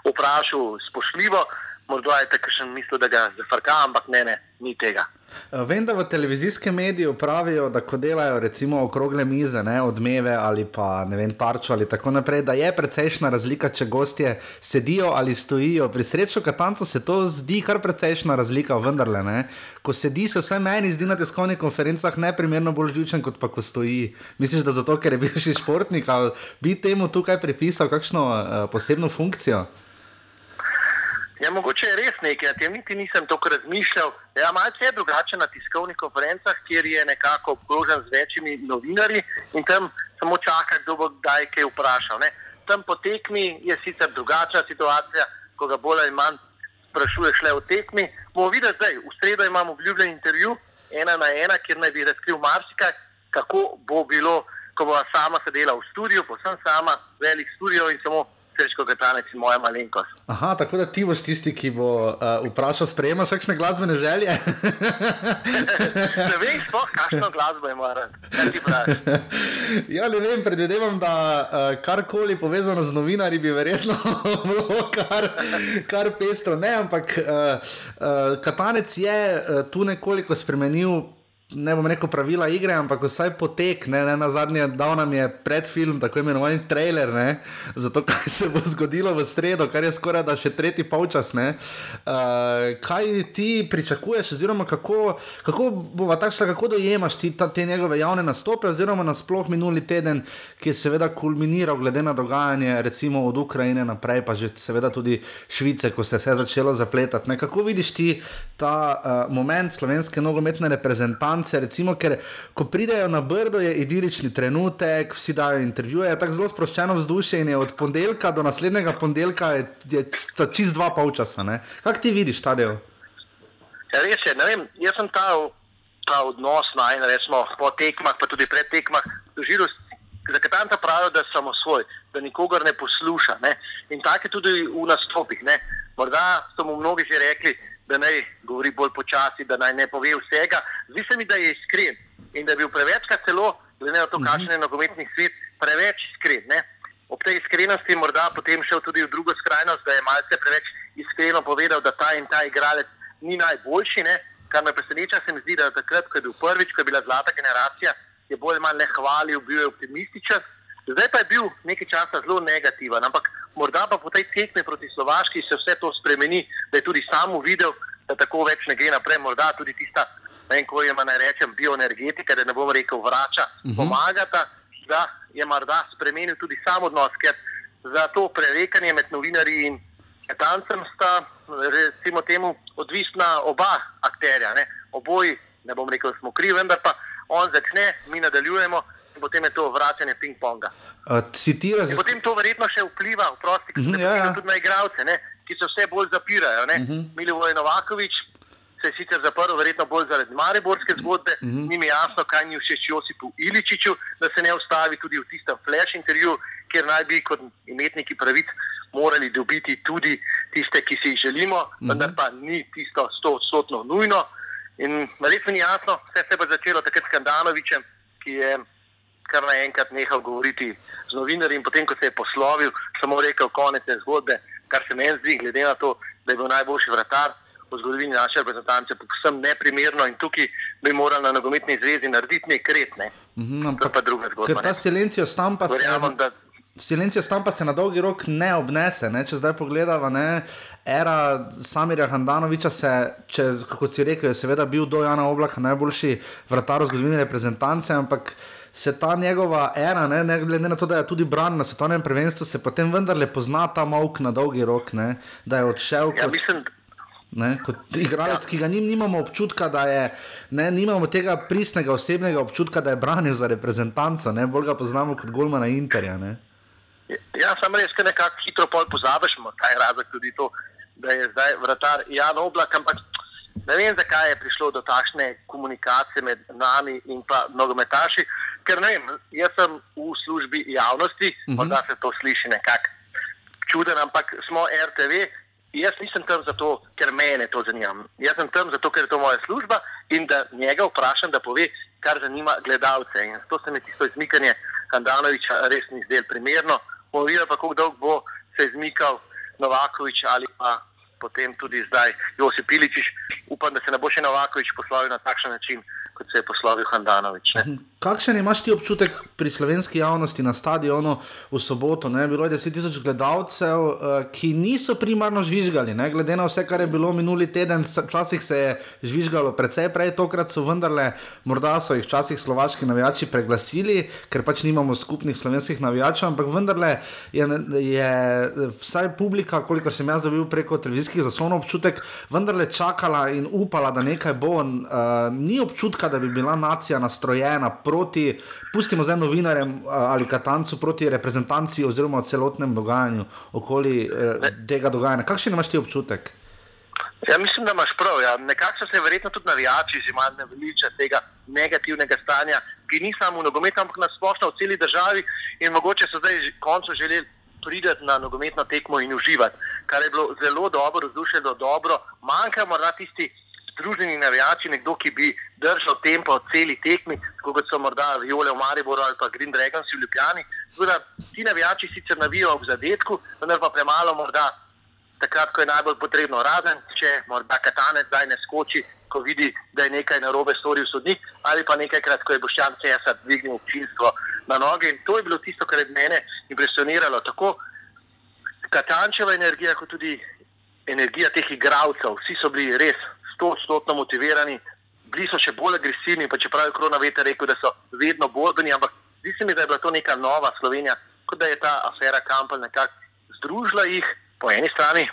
vprašal spoštljivo, morda je tako še mislil, da ga zafrka, ampak ne, ne, ni tega.
Eh, vem, da v televizijskem mediju pravijo, da ko delajo recimo okrogle mize, ne, odmeve ali pa ne vem, tarčo ali tako naprej, da je precejšna razlika, če gostje sedijo ali stojijo. Pri srečo Katancu se to zdi kar precejšna razlika, vendarle. Ne. Ko sedi, se vsaj meni zdi na tiskovnih konferencah neprimerno bolj živčen, kot pa ko stoji. Misliš, da zato, ker je bil še športnik ali bi temu tukaj pripisal kakšno uh, posebno funkcijo?
Ja, mogoče je res nekaj, o tem niti nisem tako razmišljal. Ja, malce je drugače na tiskovnih konferencah, kjer je nekako obkrožen z večjimi novinarji in tam samo čaka, kdo bo kdaj kaj vprašal. Ne. Tam po tekmi je sicer drugačna situacija, ko ga bolj ali manj sprašuješ le o tekmi. Bomo videli zdaj, v sredo imamo obljubljen intervju, ena na ena, kjer naj bi razkril marsikaj, kako bo bilo, ko bo sama sedela v studiu, posem sama, velik studio in samo Srečko Katanec in moja malenkost.
Aha, tako da ti boš tisti, ki bo uh, vprašal, sprejemaš kakšne glasbene želje?
ne vem, sploh kakšno glasbo je moral.
ja, ne vem, predvidevam, da uh, karkoli povezano z novinarji bi verjetno bilo kar, kar pestro. Ne, ampak uh, uh, Katanec je uh, tu nekoliko spremenil ne bom rekel pravila igre, ampak vsaj potek, ne, ne na zadnje, da nam je predfilm, tako imenovani trailer, ne, za to, kaj se bo zgodilo v sredo, kar je skoraj da še tretji polčas. Uh, kaj ti pričakuješ, oziroma kako, kako bo takšno, kako dojemaš ti ta, te njegove javne nastope, oziroma nasploh minuli teden, ki je seveda kulminiral, glede na dogajanje, recimo od Ukrajine naprej, pa že seveda tudi Švice, ko se je vse začelo zapletati. Ne. Kako vidiš ti ta uh, moment slovenske nogometne reprezentance? Šance, recimo, ker ko pridejo na brdo, je idilični trenutek, vsi dajo intervjuje, tako zelo sproščeno vzdušje in je od ponedeljka do naslednjega ponedeljka čist dva polčasa. Kaj ti vidiš ta del?
Ja, res je, ne vem, jaz sem ta, ta odnos naj, resmo, po tekmah, pa tudi pred tekmah, doživel, za katanta pravijo, da je samo svoj, da nikogar ne posluša. Ne? In tako je tudi v nastopih. Ne? Morda so mu mnogi že rekli, da naj počasi, da naj ne pove vsega. Zdi se mi, da je iskren in da je bil prevečkrat celo, glede na to, mhm. kakšen je nogometni svet, preveč iskren. Ne? Ob tej iskrenosti je morda potem šel tudi v drugo skrajnost, da je malce preveč iskreno povedal, da ta in ta igralec ni najboljši. Ne? Kar me preseneča, se mi zdi, da takrat, ko je bil prvič, ko je bila zlata generacija, je bolj ali manj le hvalil, bil je optimističen. Zdaj pa je bil nekaj časa zelo negativen, ampak morda pa po tej tekmi proti Slovaški se vse to spremeni, da je tudi sam videl, da tako več ne gre naprej. Morda tudi tista, ne vem, ko je ima naj rečem, bioenergetika, da ne bom rekel, vrača, uh mhm. -huh. pomagata, da je morda spremenil tudi sam odnos, ker za to prerekanje med novinarji in etancem sta, recimo, temu odvisna oba akterja. Ne? Oboji, ne bom rekel, smo krivi, vendar pa on začne, mi nadaljujemo in potem je to vračanje ping-ponga.
Citiraš.
Potem to verjetno še vpliva v prosti, uh -huh, ja, ja. tudi na igralce, ne, ki se vse bolj zapirajo. Uh mhm. -huh. Milivoj Novakovič se je sicer zaprl, verjetno bolj zaradi Mariborske zgodbe, uh mhm. -huh. ni mi jasno, kaj ni všeč Josipu Iličiču, da se ne ustavi tudi v tistem flash intervjuju, kjer naj bi kot imetniki pravic morali dobiti tudi tiste, ki si jih želimo, uh mhm. -huh. vendar pa ni tisto stotno nujno. In res mi ni jasno, vse se je začelo takrat s Kandanovičem, ki je kar naenkrat nehal govoriti z novinarji in potem, ko se je poslovil, samo rekel konec zgodbe, kar se meni zdi, glede na to, da je bil najboljši vratar v zgodovini naše reprezentance, povsem neprimerno in tukaj bi morali na nogometni zvezi narediti nekaj kretne.
Mm -hmm, to je pa druga zgodba. Ker ta silencijo stampa se. silencija stampa se na dolgi rok ne obnese. Ne? Če zdaj pogledamo, era Samirja Handanoviča se, če, kot si rekel, je seveda bil do Jana Oblaka najboljši vratar v zgodovini reprezentance, ampak se ta njegova era, ne, ne glede na to, da je tudi bran na svetovnem prvenstvu, se potem vendarle pozna ta mok na dolgi rok, ne? da je odšel.
Ja,
kot...
mislim,
Ne, kot igralec, ki ga nim, nimamo občutka, da je, ne, nimamo tega pristnega osebnega občutka, da je branil za reprezentanco, ne, bolj ga poznamo kot Golmana Interja. Ne.
Ja, samo res, da nekako hitro pozabiš, kaj je razlog tudi to, da je zdaj vratar Jan Oblak, ampak ne vem, zakaj je prišlo do takšne komunikacije med nami in pa nogometaši, ker ne vem, jaz sem v službi javnosti,
Mhm.
morda se to sliši nekako čuden, ampak smo RTV, jaz nisem tam zato, ker mene to zanima. Jaz sem tam zato, ker je to moja služba in da njega vprašam, da pove, kar zanima gledalce. In to se mi tisto izmikanje Kandanoviča res ni zdelo primerno. Bomo videli kako dolgo bo se izmikal Novakovič ali pa potem tudi zdaj Josip Piličič. Upam, da se ne bo še Novakovič poslovil na takšen način, kot se je poslovil Handanovič. Ne?
Kakšen imaš ti občutek pri slovenski javnosti na stadionu v soboto? Ne? Bilo je 10 tisoč gledalcev, eh, ki niso primarno žvižgali, ne? glede na vse, kar je bilo minuli teden. Včasih se je žvižgalo precej prej, tokrat so vendarle, morda so jih včasih slovaški navijači preglasili, ker pač nimamo skupnih slovenskih navijačev, ampak vendarle je, je vsaj publika, kolikor sem jaz dobil preko televizijskih zaslonov, občutek vendarle čakala in upala, da nekaj bo. Uh, ni občutka, da bi bila nacija nastrojena proti, pustimo zdaj novinarjem uh, ali katancu, proti reprezentanci oziroma celotnem dogajanju okoli uh, tega dogajanja. Kakšen imaš ti občutek?
Ja, mislim, da imaš prav. Ja. Nekako so se verjetno tudi navijači že malo naveliča tega negativnega stanja, ki ni samo v nogometu, ampak na splošno v celi državi. In mogoče so zdaj končno želeli priti na nogometno tekmo in uživati, kar je bilo zelo dobro, vzdušje je bilo dobro. Manjka morda tisti združeni navijači, nekdo, ki bi držal tempo celi tekmi, kot so morda Viole v Mariboru ali pa Green Dragons v Ljubljani. Da ti navijači sicer navijajo ob zadetku, vendar pa premalo morda takrat, ko je najbolj potrebno, razen če morda katanec zdaj ne skoči, ko vidi, da je nekaj narobe storil sodnik, ali pa nekajkrat, ko je Boščan Cesar dvignil občinstvo na noge. In to je bilo tisto, kar je mene impresioniralo. Tako Katančeva energija, kot tudi energija teh igralcev. Vsi so bili res stotno motivirani, bili so še bolj agresivni, pa čeprav je Krona Veter rekel, da so vedno borbeni, ampak zdi se mi, da je bila to neka nova Slovenija, kot da je ta afera Kampel nekako združila jih po eni strani,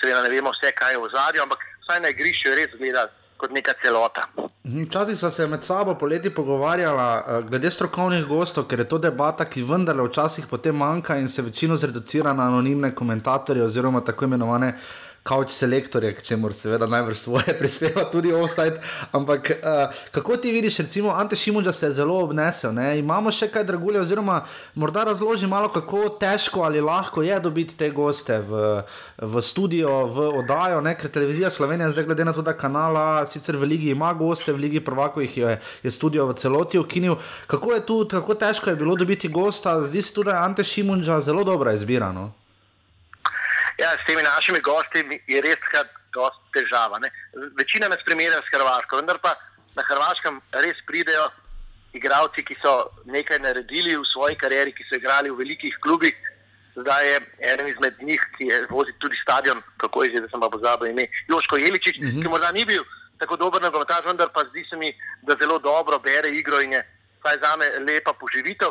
seveda ne vemo vse, kaj je v zadju, ampak vsaj na igrišču je res gledati kot neka celota.
Mhm, Včasih smo se med sabo poleti pogovarjali uh, glede strokovnih gostov, ker je to debata, ki vendarle včasih potem manjka in se večino zreducira na anonimne komentatorje oziroma tako imenovane kauč selektorje, k čemu seveda najbrž svoje prispeva tudi offside. Ampak uh, kako ti vidiš, recimo Ante Šimunča se je zelo obnesel, ne? imamo še kaj dragulje, oziroma morda razloži malo, kako težko ali lahko je dobiti te goste v, v studio, v oddajo, ne? ker televizija Slovenija zdaj glede na to, da kanala sicer v ligi ima goste, v ligi prvako jih je, je studio v celoti ukinil. Kako je tu, kako težko je bilo dobiti gosta, zdi se tudi, da je Ante Šimunča zelo dobra izbira. No?
Ja, s temi našimi gosti je res dosti težava. Ne? Večina nas primerja s Hrvaško, vendar pa na Hrvaškem res pridejo igralci, ki so nekaj naredili v svoji karieri, ki so igrali v velikih klubih. Zdaj je eden izmed njih, ki je vozil tudi stadion, kako je že, da sem pa pozabil ime, Joško Jeličič, uh -huh. ki morda ni bil tako dober nogometaš, vendar pa zdi se mi, da zelo dobro bere igro in je vsaj za me lepa poživitev.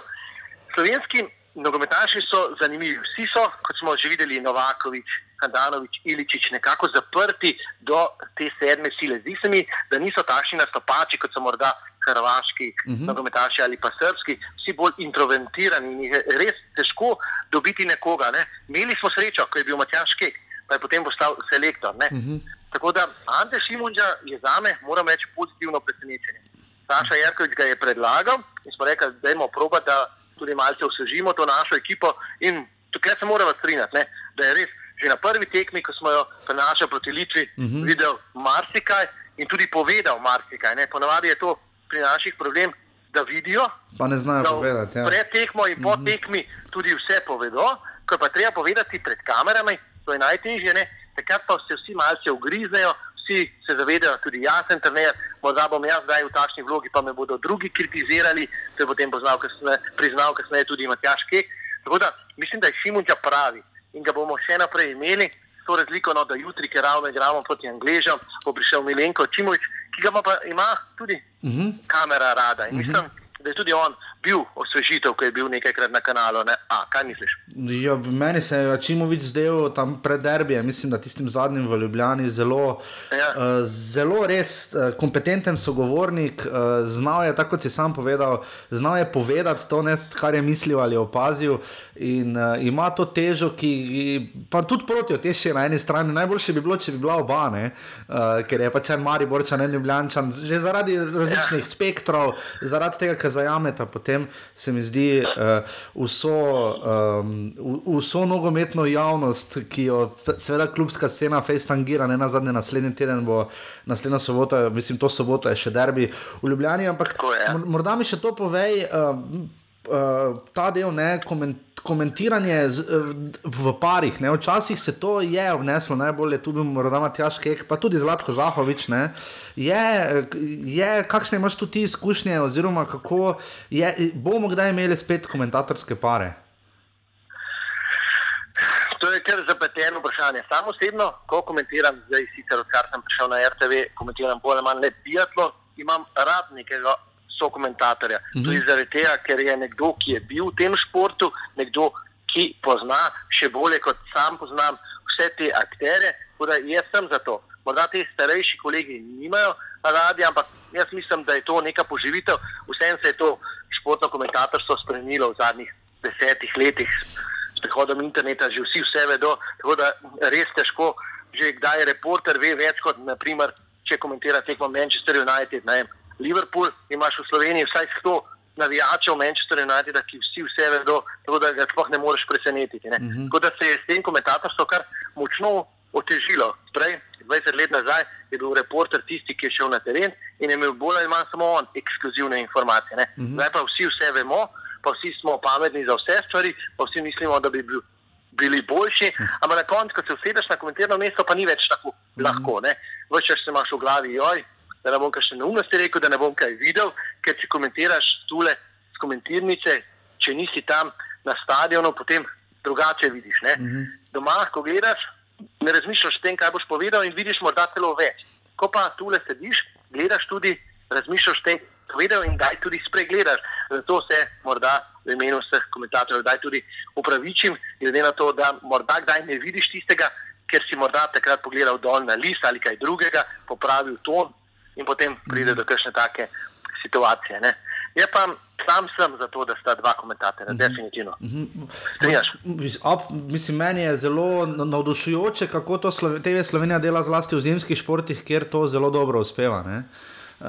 Slovenski nogometaši so zanimivi. Vsi so, kot smo že videli, Novakovič, Kandanovič, Iličič, nekako zaprti do te sedme sile. Zdi se mi, da niso takšni nastopači, kot so morda hrvaški uh -huh. nogometaši ali pa srpski, vsi bolj introvertirani in je res težko dobiti nekoga. Ne? Imeli smo srečo, ko je bil Matjaš Kek, pa je potem postal selektor. Uh -huh. Tako da Ante Šimunča je za me, moram reči, pozitivno presenečenje. Saša Jarkovič ga je predlagal in smo rekli, da je proba, da tudi malce osvežimo to našo ekipo. In tukaj se moramo strinjati, ne, da je res že na prvi tekmi, ko smo jo prenašali proti Litvi, uh -huh. videl marsikaj in tudi povedal marsikaj. Ne. Ponavadi je to pri naših problem, da vidijo.
Pa ne znajo povedati. Ja.
Pred tekmo in po uh -huh. tekmi tudi vse povedo, ko pa treba povedati pred kamerami, to je najtežje, ne. takrat pa se vsi malce ugriznejo. Vsi se zavedajo, tudi jaz sem trener, morda bom jaz zdaj v takšni vlogi, pa me bodo drugi kritizirali, se potem poznal, kasne, priznal kasneje tudi Matjaš Kek. Tako da mislim, da je Šimunča pravi in ga bomo še naprej imeli. To razliko, no, da jutri, ker ravno igramo proti Angležem, bo prišel Milenko Čimovič, ki ga pa, ima tudi uh -huh. kamera rada. In mislim, uh -huh. da je tudi on bil osvežitev, ki je bil nekajkrat na kanalu. Ne? A, kaj misliš?
Jo, meni se je Čimovič zdel tam pred derbijem, mislim, da tistim zadnjim v Ljubljani zelo, ja. uh, zelo res uh, kompetenten sogovornik. Uh, znal je, tako kot si sam povedal, znal je povedati to, ne, kar je mislil ali opazil. In uh, ima to težo, ki pa tudi proti oteši na eni strani. Najboljše bi bilo, če bi bila oba, uh, ker je pač en Mariborčan, en Ljubljančan, že zaradi različnih ja. spektrov, zaradi tega, kar zajameta potem se mi zdi uh, vso, um, vso nogometno javnost, ki jo seveda klubska scena fejstangira, ne na zadnje, naslednji teden bo naslednja sobota, mislim, to soboto je še derbi v Ljubljani, ampak morda mi še to povej. Uh, Uh, ta del ne komentira komentiranje z, v parih. Ne? Včasih se to je vneslo, najbolje tudi morda Matjaš Kek, pa tudi Zlatko Zahovič. Je, je, kakšne imaš tu ti izkušnje, oziroma kako je, bomo kdaj imeli spet komentatorske pare?
To je kar zapleteno vprašanje. Samo osebno, ko komentiram, zdaj sicer odkar sem prišel na RTV, komentiram bolj ali manj le biatlo, imam rad nekega so komentatorja. Mm -hmm. Tudi zaradi tega, ker je nekdo, ki je bil v tem športu, nekdo, ki pozna še bolje kot sam poznam vse te akterje. Jaz sem za to. Morda ti starejši kolegi nimajo radi, ampak jaz mislim, da je to neka poživitev. Vsem se je to športno komentatorstvo spremenilo v zadnjih desetih letih. S prihodom interneta že vsi vse vedo, tako da res težko, že kdaj reporter ve več kot, naprimer, če komentira tekmo Manchester United, ne vem, Liverpool, imaš v Sloveniji vsaj 100 navijačev Manchester United, ki vsi vse vedo, tako da ga sploh ne moreš presenetiti. Ne? Uh mhm. -huh. Tako da se je s tem komentatorstvom kar močno otežilo. Prej, 20 let nazaj, je bil reporter tisti, ki je šel na teren in je imel bolj ali manj samo on ekskluzivne informacije. Uh mhm. -huh. Zdaj pa vsi vse vemo, pa vsi smo pametni za vse stvari, pa vsi mislimo, da bi bil. Bili boljši, mhm. ampak na koncu, ko se usedeš na komentirano mesto, pa ni več tako uh -huh. lahko. Vse čas imaš v glavi, joj, da ne bom kaj še neumnosti rekel, da ne bom kaj videl, ker če komentiraš tule z komentirnice, če nisi tam na stadionu, potem drugače vidiš. Mm -hmm. Doma, ko gledaš, ne razmišljaš o tem, kaj boš povedal in vidiš morda celo več. Ko pa tule sediš, gledaš tudi, razmišljaš o tem, povedal in daj tudi spregledaš. Zato se morda v imenu vseh komentatorjev daj tudi upravičim, glede na to, da morda kdaj ne vidiš tistega, ker si morda takrat pogledal dol na list ali kaj drugega, popravil ton, in potem pride do kakšne take situacije. Ne. Je pa sam sem za to, da sta dva komentatorja, mm -hmm. definitivno. Strinjaš?
Mislim, meni je zelo navdušujoče, kako to TV Slovenija dela zlasti v zimskih športih, kjer to zelo dobro uspeva. Ne.
Uh,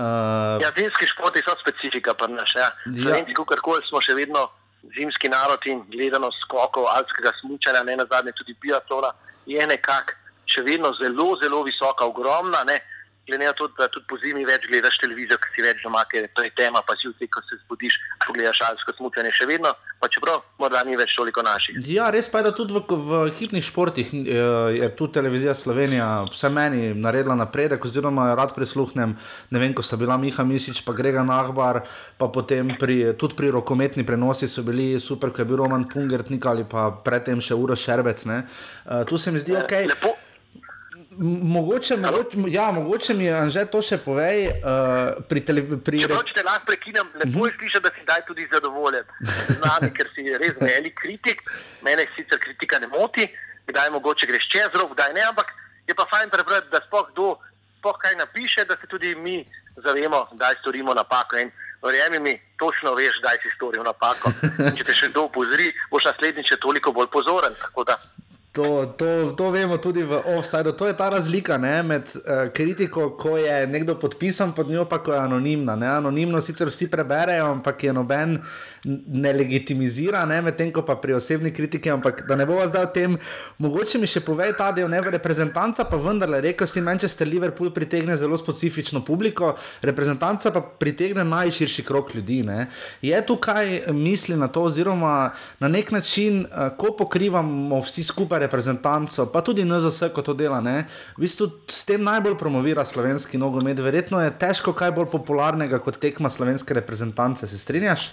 ja, zimski športi so specifika, pa naš. Ja. ja. Slovenci, kakorkoli smo še vedno zimski narod in gledano skokov, alpskega smučanja, ne na zadnje tudi biatlona, je nekako še vedno zelo, zelo visoka, ogromna. Ne glede na to, da tudi po zimi več gledaš televizijo, ki si več doma, ker je to tema, pa si vsi, ko se zbudiš, pogledaš alpsko smučanje še vedno, pa čeprav morda ni več toliko naših.
Ja, res pa je, da tudi v, v hipnih športih eh, je tu televizija Slovenija, vse meni naredila napredek, oziroma rad prisluhnem, ne vem, ko sta bila Miha Misič, pa Grega Nahbar, pa potem pri, tudi pri rokometni prenosi so bili super, ko je bil Roman Pungertnik ali pa predtem še Uro Šerbec. Uh, tu se mi zdi ok. Lepo. Mogoče, mogoče, ja, mogoče mi je že to še povej. Uh, pri
pri Če hočete, lahko prekinem, lepo je slišati, da si daj tudi zadovoljen. Znani, ker si res velik kritik. Mene sicer kritika ne moti, kdaj mogoče greš čez rok, kdaj ne, ampak je pa fajn prebrati, da spoh kdo spoh kaj napiše, da se tudi mi zavemo, da storimo napako. In verjemi mi, točno veš, da si storil napako. In če te še kdo upozori, boš naslednjič toliko bolj pozoren.
To, to, to vemo tudi v offsajdu. To je ta razlika ne, med uh, kritiko, ko je nekdo podpisan pod njo, pa ko je anonimna. Ne. Anonimno sicer vsi preberejo, ampak je noben ne legitimizira, medtem ko pa pri osebni kritiki. Ampak da ne bo zdaj o tem, mogoče mi še povej ta del, ne reprezentanca, pa vendarle, rekel si, Manchester Liverpool pritegne zelo specifično publiko, reprezentanca pa pritegne najširši krok ljudi. Ne. Je tukaj misli na to, oziroma na nek način, uh, ko pokrivamo vsi skupaj reprezentanco, pa tudi NZS, ko to dela, ne, v bistvu s tem najbolj promovira slovenski nogomet. Verjetno je težko kaj bolj popularnega kot tekma slovenske reprezentance, se strinjaš?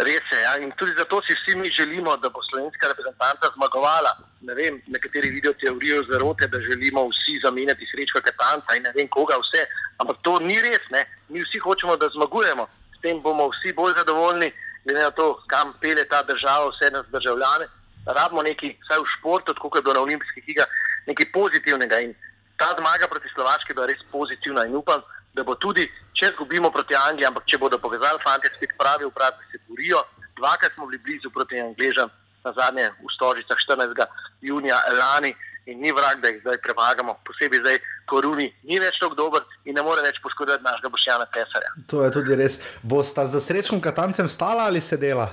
Res je. Ja. In tudi zato si vsi mi želimo, da bo slovenska reprezentanta zmagovala. Ne vem, nekateri vidijo teorijo zarote, da želimo vsi zamenjati srečko Katanca in ne vem koga vse. Ampak to ni res. Ne. Mi vsi hočemo, da zmagujemo. S tem bomo vsi bolj zadovoljni, glede na to, kam pele ta država, vse nas državljane. Rabimo nekaj, vsaj v športu, kot je bilo na olimpijskih igrah, nekaj pozitivnega. In ta zmaga proti Slovaški je bila res pozitivna in upam, da bo tudi če izgubimo proti Angliji, ampak če bodo povezali fanti, spet pravi, upravi se borijo. Dvakrat smo bili blizu proti Angležem, na zadnje v Stožicah 14. junija lani in ni vrag, da jih zdaj premagamo, posebej zdaj, ko Runi ni več tako dober in ne more več poškoditi našega Bošjana Pesarja.
To je tudi res. Bosta za srečnim katancem stala ali sedela?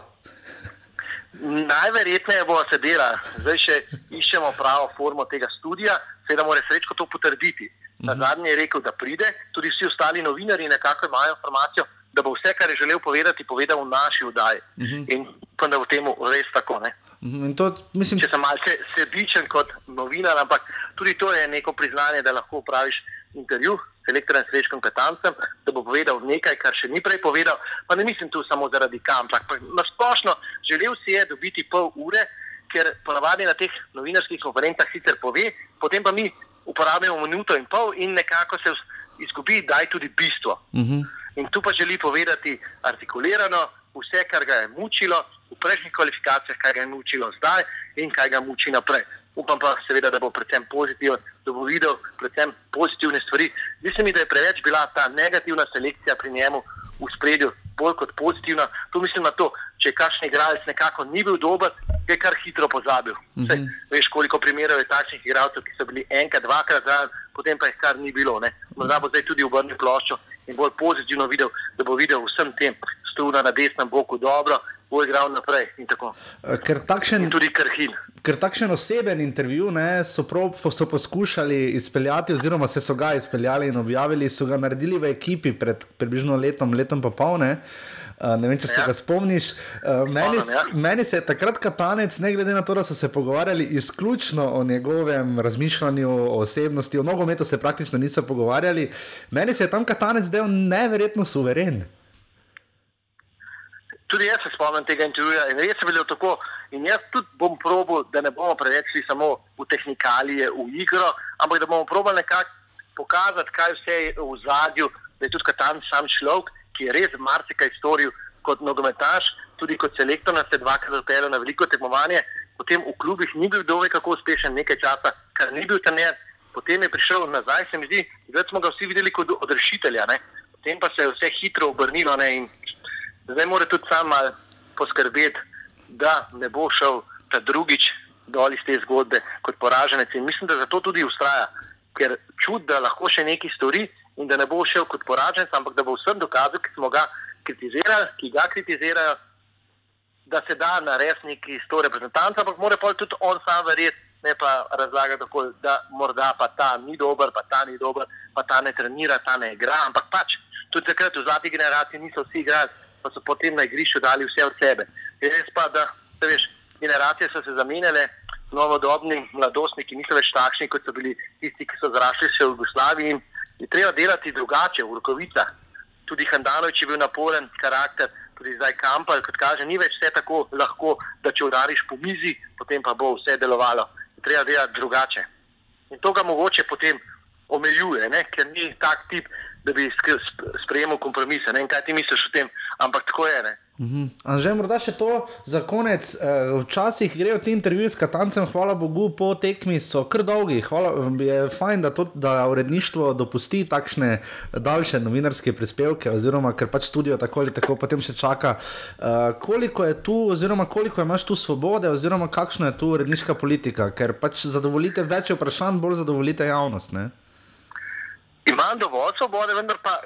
Najverjetneje bo sedela, zdaj še iščemo pravo formo tega študija, seveda mora srečko to potrditi. Na zadnje je rekel, da pride, tudi vsi ostali novinari nekako imajo informacijo, da bo vse, kar je želel povedati, povedal v naši vdaji. Uh -huh. In pa da v tem res tako. Uh
-huh. to, mislim...
Če sem malce sebičen kot novinar, ampak tudi to je neko priznanje, da lahko upraviš intervju s elektronim srečkom Katancem, da bo povedal nekaj, kar še ni prej povedal. Pa ne mislim tu samo zaradi kampa, ampak na splošno želel si je dobiti pol ure, ker ponavadi na teh novinarskih konferencah sicer pove, potem pa mi uporabimo minuto in pol, in nekako se izgubi, da je tudi bistvo. Uh
mhm.
-huh. In tu pa želi povedati artikulirano vse, kar ga je mučilo v prejšnjih kvalifikacijah, kar ga je mučilo zdaj in kaj ga muči naprej. Upam pa, seveda, da bo predvsem pozitiven, da bo videl predvsem pozitivne stvari. Zdi se mi, da je preveč bila ta negativna selekcija pri njemu v spredju, bolj kot pozitivna. Tu mislim na to, če kakšen igralec nekako ni bil dober, je kar hitro pozabil. Uh -huh. Sej, veš, koliko primerov je takšnih igralcev, ki so bili enkrat, dvakrat zraven, potem pa jih kar ni bilo. Ne? Morda bo zdaj tudi obrnil ploščo in bolj pozitivno videl, da bo videl vsem tem struna na desnem boku dobro, bo igral naprej tako.
Ker takšen,
in tudi krhin.
Ker takšen oseben intervju ne, so, prav, so poskušali izpeljati, oziroma se so ga izpeljali in objavili, so ga naredili v ekipi pred približno letom, letom pa polne. Uh, ne vem, če se ja. ga spomniš. Uh, meni, ja. meni se je takrat katanec, ne glede na to, da so se pogovarjali izključno o njegovem razmišljanju, o osebnosti, o nogometu se praktično niso pogovarjali. Meni se je tam katanec zdel neverjetno suveren.
Tudi jaz se spomnim tega intervjuja in res je bilo tako. In jaz tudi bom probil, da ne bomo preveč šli samo v tehnikalije, v igro, ampak da bomo probali nekako pokazati, kaj vse je v zadju, da je tudi katanec sam človek ki je res marsikaj storil kot nogometaš, tudi kot selektor, je dvakrat zapeljal na veliko tekmovanje, potem v klubih ni bil dovolj kako uspešen nekaj časa, ker ni bil trener, potem je prišel nazaj, se mi zdi, da smo ga vsi videli kot odrešitelja, ne? potem pa se je vse hitro obrnilo ne? in zdaj mora tudi sam mal poskrbeti, da ne bo šel ta drugič dol iz te zgodbe kot poraženec in mislim, da zato tudi ustraja, ker čut, da lahko še nekaj stori, in da ne bo šel kot poraženec, ampak da bo vsem dokazal, ki smo ga kritizirali, ki ga kritizirajo, da se da narediti neki sto reprezentantov, ampak mora pa tudi on sam verjeti, ne pa razlagati tako, da morda pa ta ni dober, pa ta ni dober, pa ta ne trenira, ta ne igra. Ampak pač tudi takrat v zlati generaciji niso vsi igrali, pa so potem na igrišču dali vse od sebe. Je res pa, da se veš, generacije so se zamenjale. Novodobni mladostniki niso več takšni, kot so bili tisti, ki so zrašli še v Jugoslaviji je treba delati drugače v rokovicah. Tudi Hendanovič je bil naporen karakter, tudi zdaj Kampal, kot kaže, ni več vse tako lahko, da če udariš po mizi, potem pa bo vse delovalo. Je treba delati drugače. In to ga mogoče potem omejuje, ne? ker ni tak tip, da bi sprejemal kompromise. Ne vem, kaj ti misliš o tem, ampak tako je. Ne?
Mhm. Že morda še to za konec. Eh, včasih grejo ti intervjuji s Katancem, hvala Bogu, po tekmi so kar dolgi. Hvala, je fajn, da, to, da uredništvo dopusti takšne daljše novinarske prispevke, oziroma ker pač studio tako ali tako potem še čaka. Uh, koliko je tu, oziroma koliko imaš tu svobode, oziroma kakšna je tu uredniška politika, ker pač zadovoljite več vprašanj, bolj zadovoljite javnost. Ne?
Imam dovolj svobode, vendar pa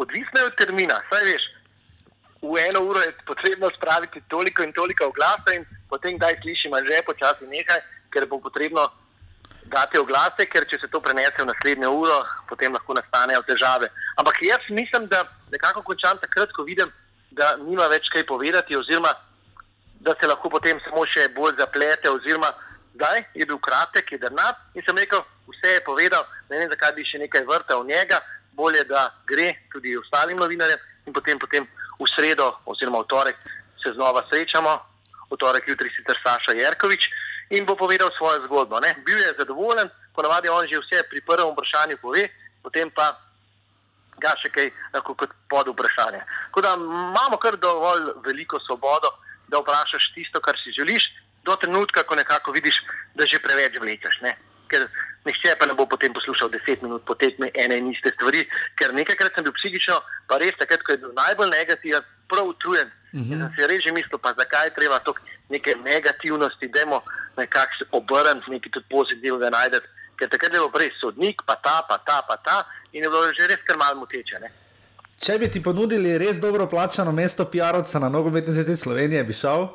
odvisno je od termina. Saj veš v eno uro je potrebno spraviti toliko in toliko oglasa, in potem kdaj slišimo že počasi nekaj, ker bo potrebno dati oglase, ker če se to prenese v naslednjo uro, potem lahko nastanejo težave. Ampak jaz mislim, da nekako končam takrat, ko vidim, da nima več kaj povedati, oziroma da se lahko potem samo še bolj zaplete. Oziroma, zdaj je bil kratek, je drnat in sem rekel, vse je povedal, ne vem, zakaj bi še nekaj vrtal njega, bolje da gre tudi ostalim novinarjem in potem. potem v sredo oziroma v torek se znova srečamo, v torek jutri sicer Saša Jerkovič in bo povedal svojo zgodbo. Ne? Bil je zadovoljen, ponavadi on že vse pri prvem vprašanju pove, potem pa ga še kaj lahko kot pod vprašanje. Tako da imamo kar dovolj veliko svobodo, da vprašaš tisto, kar si želiš, do trenutka, ko nekako vidiš, da že preveč vlečeš. Ker nihče pa ne bo potem poslušal deset minut po tekmi ene in iste stvari, ker nekajkrat sem bil psihično, pa res takrat, ko je bil najbolj negativen, prav utrujen. Uh -huh. In sem si reže mislil, pa zakaj je treba to neke negativnosti, da je nekako obrniti, nekaj tudi pozitivnega najdete. Ker takrat je bil prej sodnik, pa ta, pa ta, pa ta, in je bilo že res kar malo moteče. Ne?
Če bi ti ponudili res dobro plačano mesto PR-ovca na nogometni zvezi Slovenije, bi šel?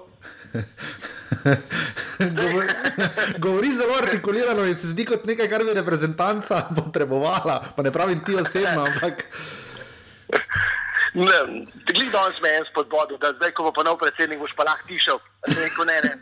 govori, govori zelo artikulirano in se zdi kot nekaj, kar bi reprezentanca potrebovala. Pa ne pravim ti osebno, ampak.
Glede danes me je en spodbudil, da zdaj, ko bo pa nov predsednik, boš pa lahko tišel. Rekel, ne, ne.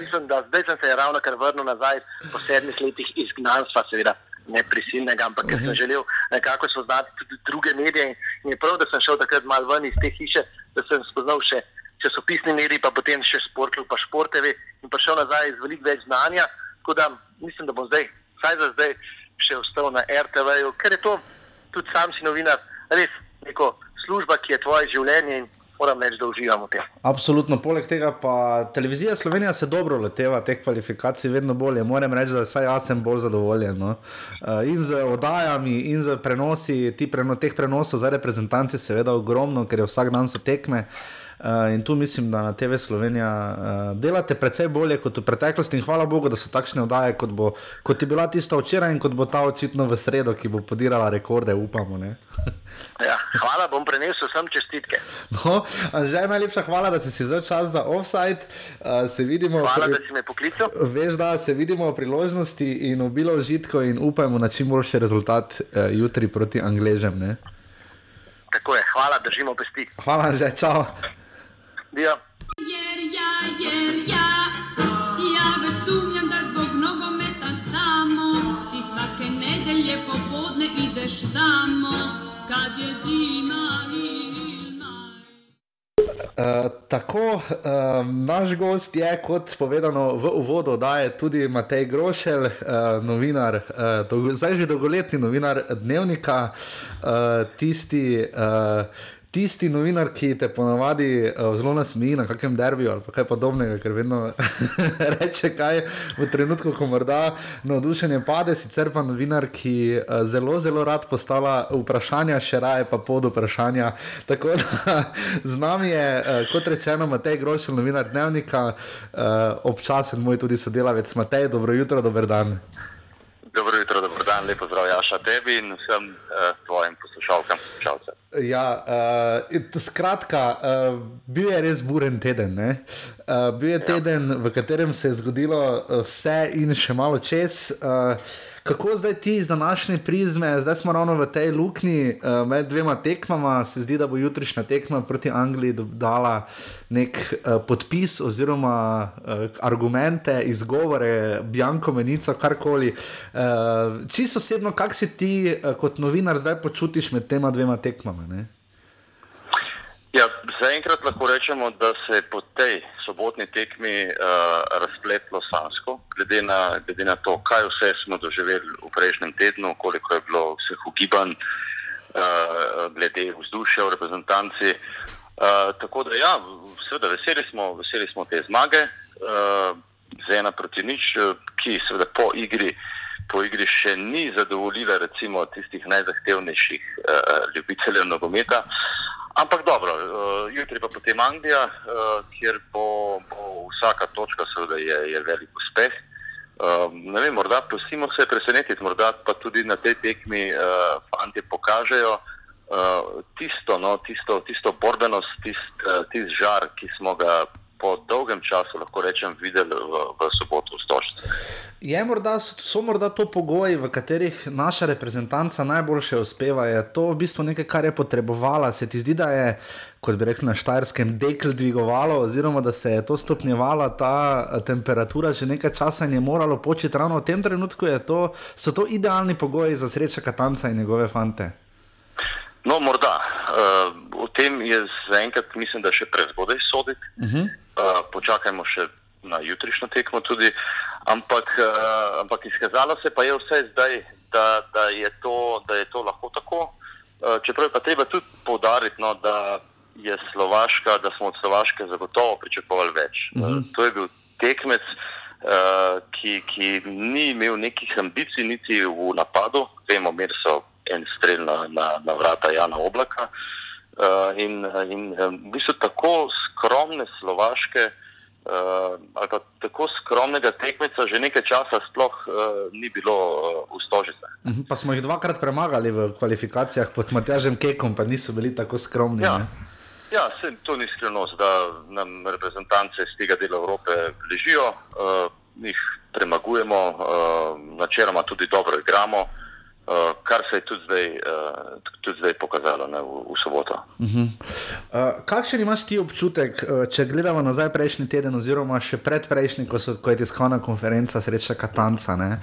Mislim, da zdaj sem se ravno kar vrnil nazaj po sedmih letih izgnanstva, seveda ne prisilnega, ampak ker sem mhm. želel nekako spoznati tudi druge medije. In je prav, da sem šel takrat malo ven iz te hiše, da sem spoznal še časopisni mediji, pa potem še športov, pa športeve in prišel nazaj z veliko več znanja. Tako da mislim, da bom zdaj, vsaj za zdaj, še ostal na RTV-ju, ker je to tudi sam si novinar, res neko služba, ki je tvoje življenje. Moram reči, da uživamo v tem.
Absolutno, poleg tega pa televizija Slovenija se dobro loteva teh kvalifikacij, vedno bolje. Moram reči, da saj jaz sem bolj zadovoljen. No? Uh, in z oddajami, in z prenosi, preno, teh prenosov za reprezentanci, seveda ogromno, ker je vsak dan so tekme. Uh, Uh, in tu mislim, da na TV Slovenija uh, delate precej bolje kot v preteklosti. In hvala Bogu, da so takšne oddaje, kot, bo, kot je bila tista včeraj in kot bo ta očitno v sredo, ki bo podirala rekorde, upamo.
ja, hvala, bom prenesel vsem čestitke.
No, že najlepša hvala, da si si vzel čas za offside. Uh, vidimo,
hvala, pri... da si me poklical.
Veš, da se vidimo v priložnosti in obilo užitko in upajmo na čim boljši rezultat uh, jutri proti Angležem. Ne?
Tako je, hvala, držimo pesti.
Hvala, že čau.
Dio.
Jer ja, jer ja, ja već sumnjam da zbog nogometa samo ti svake nedelje popodne ideš tamo kad je zima
Uh, tako, uh, naš gost je, kot povedano v uvodu, da je tudi Matej Grošelj, uh, novinar, uh, dolgo, zdaj že dolgoletni novinar Dnevnika, uh, tisti. Uh, tisti novinar, ki te ponavadi uh, zelo nasmeji na kakem derbiju ali kaj podobnega, ker vedno reče kaj v trenutku, ko morda navdušenje pade, sicer pa novinar, ki uh, zelo, zelo rad postavlja vprašanja, še raje pa pod vprašanja. Tako da z nami je, uh, kot rečeno, Matej Grošil, novinar dnevnika, uh, občasen moj tudi sodelavec Matej, dobro jutro, dober dan.
Dobro jutro, dobro dan, lepo zdrav, Jaša, tebi in vsem uh, tvojim poslušalkam, poslušalcem.
Ja, uh, skratka, uh, bil je res buren teden. Uh, bil je ja. teden, v katerem se je zgodilo vse in še malo čez. Uh, Kako zdaj ti iz današnje prizme, zdaj smo ravno v tej luknji uh, med dvema tekmama, se zdi, da bo jutrišnja tekma proti Angliji dala nek uh, podpis oziroma uh, argumente, izgovore, Bjanko, Menico, karkoli. Uh, čisto osebno, kak si ti uh, kot novinar zdaj počutiš med tema dvema tekmama? Ne?
Ja, zaenkrat lahko rečemo, da se je po tej sobotni tekmi uh, razpletlo sansko, glede na, glede na to, kaj vse smo doživeli v prejšnjem tednu, koliko je bilo vseh ugibanj, uh, glede vzdušja v reprezentanci. Uh, tako da, ja, seveda, veseli smo, veseli smo te zmage, uh, z ena proti nič, ki seveda po igri. Po igri še ni zadovoljila, recimo, tistih najzahtevnejših uh, ljubiteljev nogometa. Ampak dobro, uh, jutri pa potem Anglija, uh, kjer bo, bo vsaka točka, seveda, je, je velik uspeh. Uh, vem, morda pustimo se presenetiti, morda pa tudi na tej tekmi uh, fanti pokažejo uh, tisto, no, tisto, tisto borbenost, tist, uh, tist žar, ki smo ga po dolgem času, lahko rečem, videli v, v soboto v Stožcu.
Morda, so morda to pogoji, v katerih naša reprezentanca najboljše uspeva. Je to v bistvu nekaj, kar je potrebovala? Se ti zdi, da je, kot bi rekel, na Štajerskem dekl dvigovalo, oziroma da se je to stopnjevala, ta eh, temperatura že nekaj časa in je moralo početi ravno v tem trenutku? To, so to idealni pogoji za srečo Katanca in njegove fante?
No, morda. Uh, tem je zaenkrat, mislim, da še prezgodaj soditi. Uh -huh. uh, počakajmo še na jutrišnjo tekmo tudi. Ampak, uh, ampak izkazalo se pa je vse zdaj, da, da, je, to, da je to lahko tako. Uh, čeprav je pa treba tudi povdariti, no, da je Slovaška, da smo od Slovaške zagotovo pričakovali več. Uh -huh. uh, to je bil tekmec, uh, ki, ki ni imel nekih ambicij, niti v napadu. Vemo, imeli so en strel na, na, na vrata Jana Oblaka. Uh, in, in v bistvu tako skromne Slovaške, uh, ali pa tako skromnega tekmeca, že nekaj časa sploh uh, ni bilo uh, v Stožice.
Mhm, pa smo jih dvakrat premagali v kvalifikacijah pod Matjažem Kekom, pa niso bili tako skromni.
Ja. Ja, se, to ni skrivnost, da nam reprezentance iz tega dela Evrope ležijo, uh, jih premagujemo, uh, načeloma tudi dobro igramo. Uh, Uh, kar se je tudi zdaj, uh, tudi zdaj pokazalo ne, v, v soboto. Uh -huh.
uh, kakšen imaš ti občutek, uh, če gledamo nazaj prejšnji teden, oziroma še predprejšnji, ko, ko je tiskovna konferenca Sreča Katanca? Uh,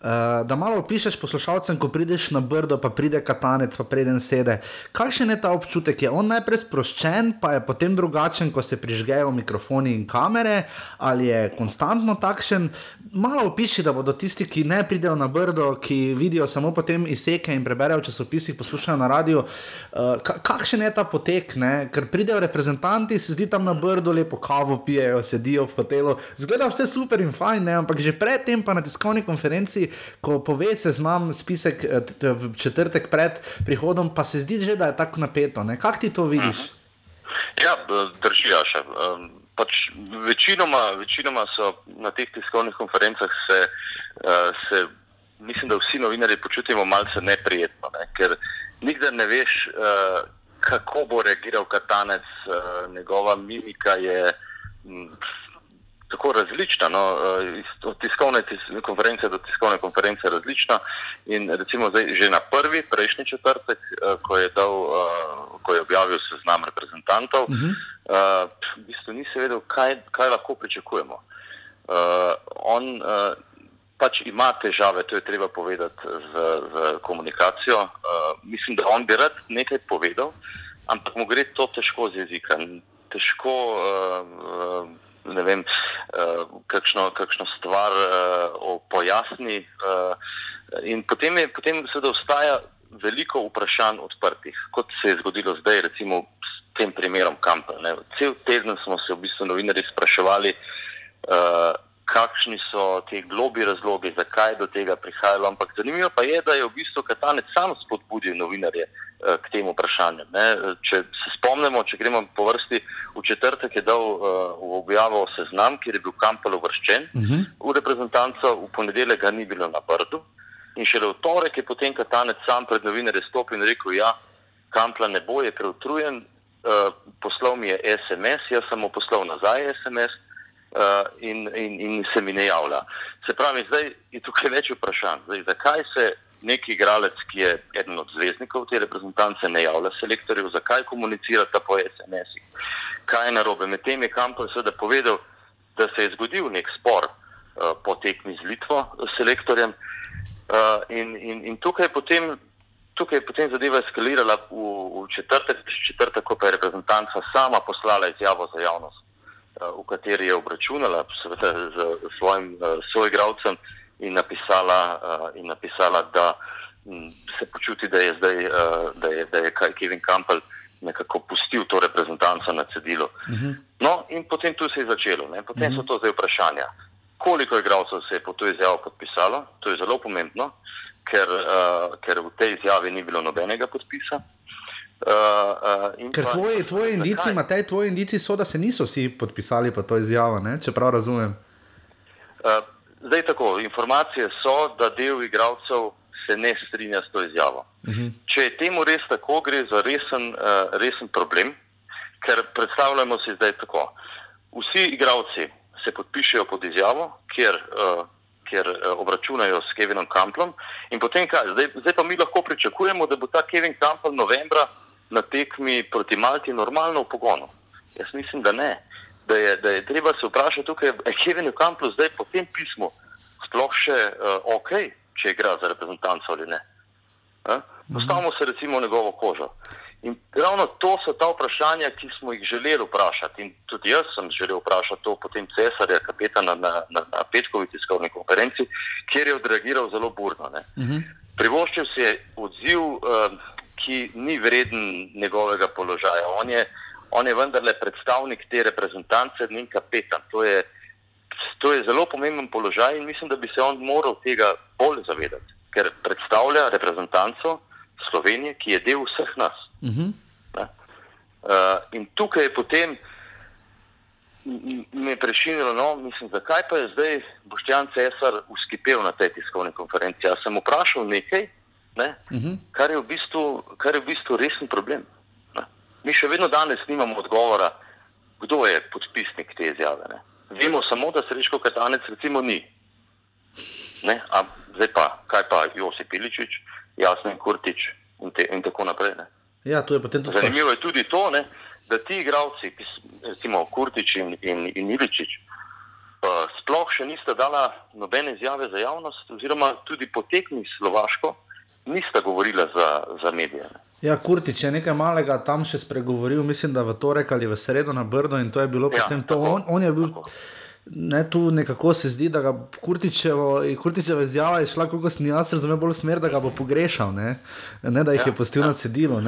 Uh, da malo opišeš poslušalcem, ko prideš na brdo, pa pride katanec, pa preden sede. Kakšen je ta občutek? Je on najprej sproščen, pa je potem drugačen, ko se prižgejo mikrofoni in kamere, ali je konstantno takšen? Malo opiši, da bodo tisti, ki ne pridejo na brdo, ki vidijo samo potem izseke in preberejo časopise, poslušajo na radio. Uh, kakšen je ta potek? Ne? Ker pridejo reprezentanti, se zdi tam na brdo, lepo kavo pijejo, sedijo v hotelu, zgleda vse super in fajn, ne? ampak že predtem pa na tiskovni konferenci ko pove se znam spisek eh, četrtek pred prihodom, pa se zdi že, da je tako napeto. Kako ti to vidiš?
Ja, drži, ja še. Pač večinoma, večinoma so na teh tiskovnih konferencah se, uh, se, mislim, da vsi novinari počutimo malce neprijetno, ne? ker nikdar ne veš, uh, kako bo reagiral katanec, uh, njegova mimika je. Um, tako različna, no, eh, od tiskovne tis konference do tiskovne konference različna. In recimo zdaj, že na prvi, prejšnji četrtek, eh, ko je, dal, eh, ko je objavil seznam reprezentantov, uh -huh. v bistvu nisi vedel, kaj, kaj lahko pričakujemo. On pač ima težave, to je treba povedati, z, z komunikacijo. Mislim, da on bi rad nekaj povedal, ampak mu gre to težko z jezika. Težko uh, ne vem, uh, kakšno, kakšno stvar uh, pojasni. Uh, in potem, je, potem se da ostaja veliko vprašanj odprtih, kot se je zgodilo zdaj, recimo s tem primerom Kampel. Cel teden smo se v bistvu novinari spraševali, uh, kakšni so ti globi razlogi, zakaj je do tega prihajalo. Ampak zanimivo pa je, da je v bistvu Katanec sam spodbudil novinarje. Eh, k tem vprašanjem. Ne. Če se spomnimo, če gremo po vrsti, v četrtek je dal uh, v objavo seznam, kjer je bil Kampel uvrščen uh mhm. -huh. v reprezentanco, v ponedeljek ga ni bilo na Brdu. In šele v torek je potem Katanec sam pred novinarje stopil in rekel: Ja, Kampla ne bo, je preutrujen, uh, poslal mi je SMS, jaz sem mu poslal nazaj SMS. Uh, in, in, in se mi ne javlja. Se pravi, zdaj je tukaj več vprašanj. Zdaj, zakaj se neki igralec, ki je eden od zvezdnikov te reprezentance, ne javlja selektorjev, zakaj komunicira ta po SMS-ih, kaj je narobe. Medtem je Kampel seveda povedal, da se je zgodil nek spor uh, po tekmi z Litvo, s selektorjem. Uh, in, in, in tukaj, je potem, tukaj je potem zadeva eskalirala v, v četrtek, četrtek, ko pa je reprezentanca sama poslala izjavo za javnost, v kateri je obračunala seveda, z, svojim uh, soigravcem in napisala, uh, in napisala da m, se počuti, da je zdaj, da je, da je Kevin Campbell nekako pustil to reprezentanco na cedilu. Uh mhm. -huh. No, in potem tu se je začelo. Ne? Potem uh -huh. so mhm. to zdaj vprašanja. Koliko igralcev se je po to izjavo podpisalo? To je zelo pomembno, ker, uh, ker v tej izjavi ni bilo nobenega podpisa.
Uh, uh, ker tvoji, tvoji indici, Matej, tvoji indici so, da se niso vsi podpisali pod to izjavo, ne? če prav razumem.
Uh, Zdaj tako, informacije so, da del igralcev se ne strinja s to izjavo. Uh mhm. -huh. Če je temu res tako, gre za resen, uh, resen problem, ker predstavljamo si zdaj tako. Vsi igralci se podpišejo pod izjavo, kjer, uh, kjer uh, obračunajo s Kevinom Kamplom in potem kaj? Zdaj, zdaj pa mi lahko pričakujemo, da bo ta Kevin Kampl novembra na tekmi proti Malti normalno v pogonu. Jaz mislim, da ne da je, da je treba se vprašati, tukaj, je Kevin Campbell zdaj po tem pismu sploh še uh, ok, če igra za reprezentanco ali ne. Uh? Postavimo se recimo v njegovo kožo. In ravno to so ta vprašanja, ki smo jih želeli vprašati. In tudi jaz sem želel vprašati to potem cesarja, kapetana na, na, na petkovi tiskovni konferenci, kjer je odreagiral zelo burno. Uh -huh. Privoščil si je odziv, uh, ki ni vreden njegovega položaja. On je, on je vendarle predstavnik te reprezentance, ni kapetan. To je, to je zelo pomemben položaj in mislim, da bi se on moral tega bolj zavedati, ker predstavlja reprezentanco Slovenije, ki je del vseh nas. Uh -huh. uh, in tukaj je potem me prešinilo, no, mislim, zakaj pa je zdaj Boštjan Cesar uskipel na tej tiskovni konferenci. Jaz sem vprašal nekaj, ne, uh -huh. kar, je v bistvu, kar je v bistvu resen problem. Ne. Mi še vedno danes nimamo odgovora, kdo je podpisnik te izjave. Ne. Vemo samo, da Srečko Katanec recimo ni. Ne, a zdaj pa, kaj pa Josip Iličič, Jasno in Kurtič in, te, in tako naprej. Ne.
Ja, to je potem
tudi. Zanimivo je tudi to, ne, da ti igravci, recimo Kurtič in, in, in Iličič, uh, sploh še nista dala nobene izjave za javnost, oziroma tudi potekni Slovaško, nista govorila za, za medije.
Ja, Kurtič je nekaj malega tam še spregovoril, mislim, da v torek ali v sredo na Brdo in to je bilo ja, potem to. On, on je bil. Tako. Ne, tu nekako se zdi, da ga Kurtičeva izjava je šla, kako sem jaz razumel, bolj smer, da ga bo pogrešal, ne, ne da jih ja, je pustil ja. na cedilu.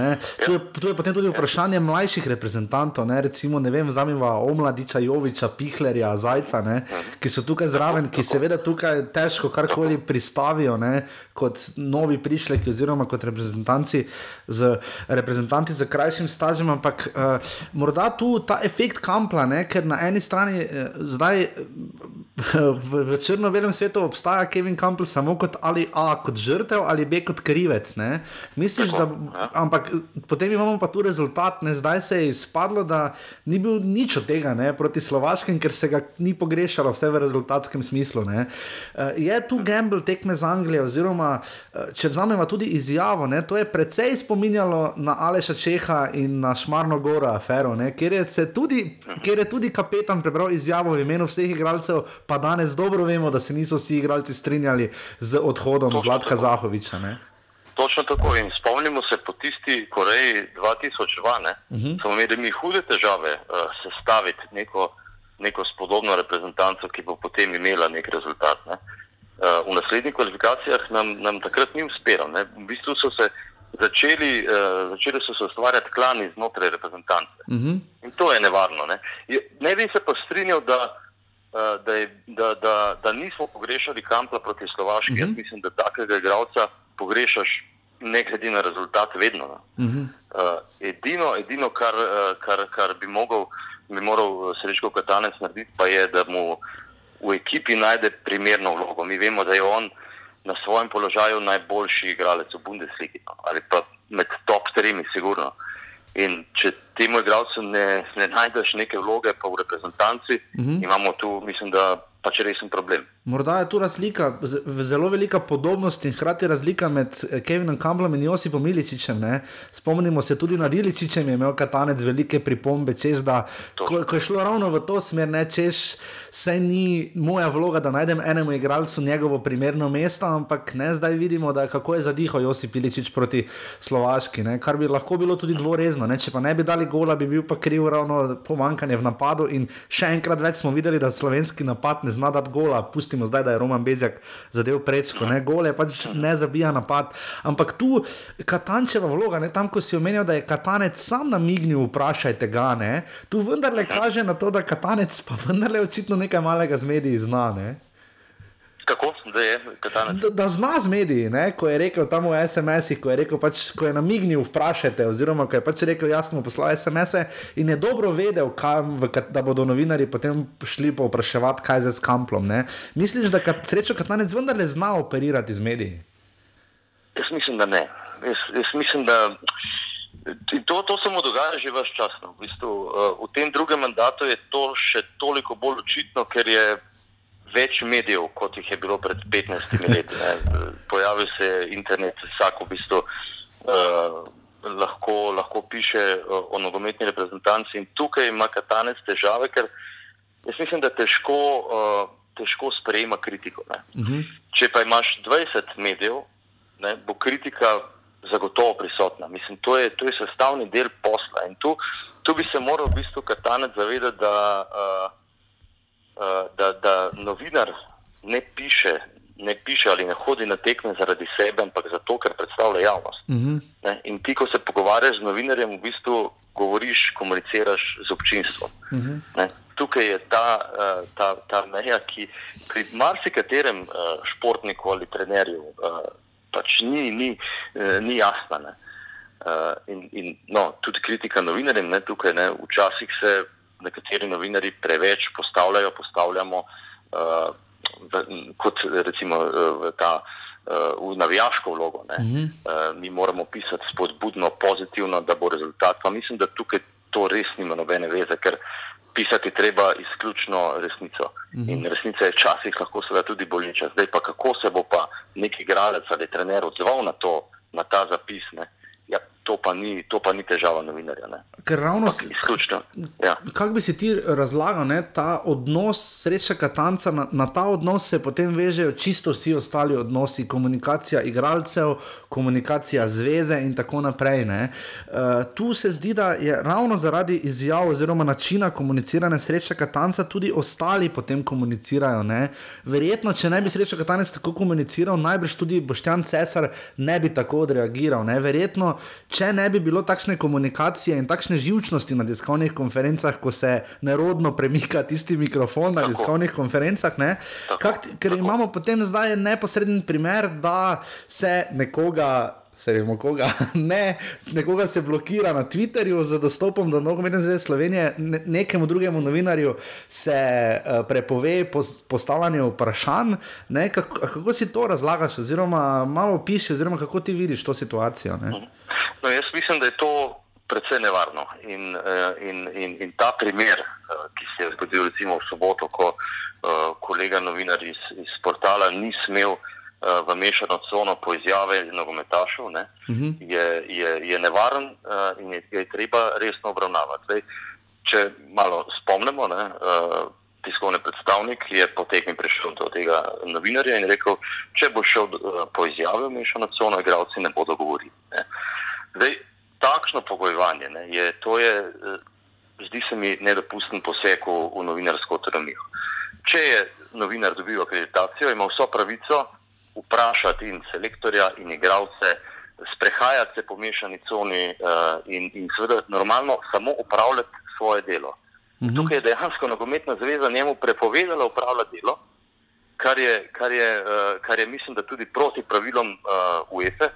Tu je, tu je potem tudi vprašanje mlajših reprezentantov, ne, recimo, ne vem, znamiva Omladiča, Joviča, Pihlerja, Zajca, ne, ki so tukaj zraven, ki seveda tukaj težko karkoli pristavijo ne, kot novi prišleki oziroma kot reprezentanti z, reprezentanti z krajšim stažem, ampak uh, morda tu ta efekt kampla, ne, ker na eni strani uh, zdaj v, v črno-belem svetu obstaja Kevin Campbell samo kot ali A, kot žrtev ali B, kot krivec. Ne? Misliš, da. Ja. Ampak potem imamo pa tu rezultat, ne? zdaj se je izpadlo, da ni bil nič od tega ne? proti Slovaškem, ker se ga ni pogrešalo, vse v rezultatskem smislu. Ne? Eh, je tu Gamble tekme z Anglijo, oziroma eh, če vzamemo tudi izjavo, ne? to je precej spominjalo na Aleša Čeha in na Šmarno Gora afero, kjer je, tudi, kjer je tudi kapetan prebral izjavo v imenu vseh igralcev pa danes dobro vemo, da se niso vsi igralci strinjali z odhodom Točno Zlatka tako. Zahoviča. Ne?
Točno tako in spomnimo se po tisti Koreji 2002, uh -huh. smo imeli mi hude težave uh, sestaviti neko, neko spodobno reprezentanco, ki bo potem imela nek rezultat. Ne? Uh, v naslednjih kvalifikacijah nam, nam takrat ni uspelo. Ne? V bistvu so se začeli, uh, začeli so se ustvarjati klani znotraj reprezentance. Uh -huh. In to je nevarno. Ne, ne bi se pa strinjal, da da, je, da, da, da nismo pogrešali kampla proti Slovaški. Uh -huh. Jaz mhm. mislim, da takega igralca pogrešaš, ne glede na rezultat, vedno. Uh -huh. uh, edino, edino kar, uh, kar, kar bi, mogel, bi moral Srečko Katanec narediti, pa je, da mu v ekipi najde primerno vlogo. Mi vemo, da je on na svojem položaju najboljši igralec v Bundesligi no, ali pa med top tremi, sigurno. Uh, In če temu igralcu ne, ne najdeš neke vloge, pa v reprezentanci, uh mhm. -huh. imamo tu, mislim, da pač resen problem.
Morda je tu razlika, zelo velika podobnost in hkrati razlika med eh, Kevinom Kamblom in Josipom Iličičem. Ne? Spomnimo se tudi na Iličičem, je imel Katanec velike pripombe, češ, da ko, ko je šlo ravno v to smer, ne češ, se ni moja vloga, da najdem enemu igralcu njegovo primerno mesto, ampak ne zdaj vidimo, da kako je zadihal Josip Iličič proti Slovaški, ne? kar bi lahko bilo tudi dvorezno. Ne? Če pa ne bi dali gola, bi bil pa kriv ravno pomankanje v napadu in še enkrat več smo videli, da slovenski napad ne zna dati gola. Pustimo zdaj, da je Roman Bezjak zadev prečko, ne gole, pač ne zabija napad. Ampak tu Katančeva vloga, ne tam, ko si omenil, da je Katanec sam namignil, vprašajte ga, ne tu vendarle kaže na to, da Katanec pa vendarle očitno nekaj malega z mediji zna. Ne?
Kako, da je
da, da zna z mediji, ne? ko je rekel tam v SMS-ih, ko je rekel, pač, ko je namignil, vprašajte, oziroma ko je pač rekel, jasno, poslal SMS-e in je dobro vedel, kam, v, da bodo novinari potem šli povpraševati, kaj je z kamplom. Ne? Misliš, da kat, srečo Katanec vendarle zna operirati z mediji?
Jaz mislim, da ne. Jaz, jaz mislim, da. To, to se mu dogaja že več časa. No. V, bistvu, uh, v tem drugem mandatu je to še toliko bolj očitno, ker je več medijev, kot jih je bilo pred 15 leti. Pojavil se je internet, vsak v bistvu uh, lahko, lahko piše uh, o nogometni reprezentanci. In tukaj ima Katanec težave, ker jaz mislim, da težko, uh, težko sprejema kritiko. Uh mhm. -huh. Če pa imaš 20 medijev, ne, bo kritika zagotovo prisotna. Mislim, to je, to je sestavni del posla. In tu, tu bi se moral v bistvu katanec zavedati, da, uh, da, da novinar ne piše, ne piše ali ne hodi na tekme zaradi sebe, ampak zato, ker predstavlja javnost. Uh
Mhm.
-huh. In ti, ko se pogovarjaš z novinarjem, v bistvu govoriš, komuniciraš z občinstvom. Uh -huh. ne, tukaj je ta, uh, ta, ta meja, ki pri marsikaterem uh, športniku ali trenerju pač ni, ni, ni jasna. Ne. In, in, no, tudi kritika novinarjem, ne, tukaj, ne, včasih se nekateri novinari preveč postavljajo, postavljamo uh, v, kot recimo uh, v ta. Uh, v navijaško vlogo. Uh -huh. uh, mi moramo pisati spodbudno, pozitivno, da bo rezultat. Pa mislim, da tukaj to res nima nobene veze, ker pisati treba izključno resnico. Uh -huh. In resnica je včasih lahko seveda tudi boleča. Zdaj pa kako se bo pa neki igralec ali trener odzval na, to, na ta zapis. Ne? To, pa ni, to pa ni težava novinarja. Ne?
Ker ravno
Ampak izključno. Ja.
Kako bi si ti razlagal, ne, ta odnos sreča Katanca, na, na ta odnos se potem vežejo čisto vsi ostali odnosi, komunikacija igralcev, komunikacija zveze in tako naprej. Uh, tu se zdi, da je ravno zaradi izjav oziroma načina komuniciranja sreča Katanca tudi ostali potem komunicirajo. Ne. Verjetno, če ne bi sreča Katanec tako komuniciral, najbrž tudi Boštjan Cesar ne bi tako odreagiral. Ne. Verjetno, če ne bi bilo takšne komunikacije in takšne živčnosti na tiskovnih konferencah, ko se nerodno premika tisti mikrofon na tiskovnih konferencah, ne, kak, ker imamo potem zdaj neposreden primer, da se nekoga. Se vemo, koga ne, nekoga se blokira na Twitterju z dostopom do nogometne zveze Slovenije, ne, nekemu drugemu novinarju se uh, prepove postavljanje vprašanj. Ne, kako, kako si to razlagaš, oziroma malo piši, oziroma kako ti vidiš to situacijo? Ne?
No, jaz mislim, da je to precej nevarno. In, in, in, in ta primer, ki se je zgodil recimo v soboto, ko uh, kolega novinar iz, iz portala ni smel v mešano cono po izjave nogometašev, uh -huh. je, je, je nevaren uh, in je, je treba resno obravnavati. Zdaj, če malo spomnimo, ne, uh, tiskovni predstavnik je potem prišel do tega novinarja in rekel, če bo šel uh, po izjave v mešano cono, igravci ne bodo govorili. Ne. Zdaj, takšno pogojevanje ne, je, to je, zdi se mi, nedopusten poseg v, v novinarsko avtonomijo. Če je novinar dobil akreditacijo, ima vso pravico vprašati in selektorja in igralce, sprehajati se po mešani coni uh, in, in seveda normalno samo upravljati svoje delo. -huh. Tukaj je dejansko nogometna zveza njemu prepovedala upravljati delo, kar je, kar je, uh, kar je mislim, da tudi proti pravilom uh, UEFA.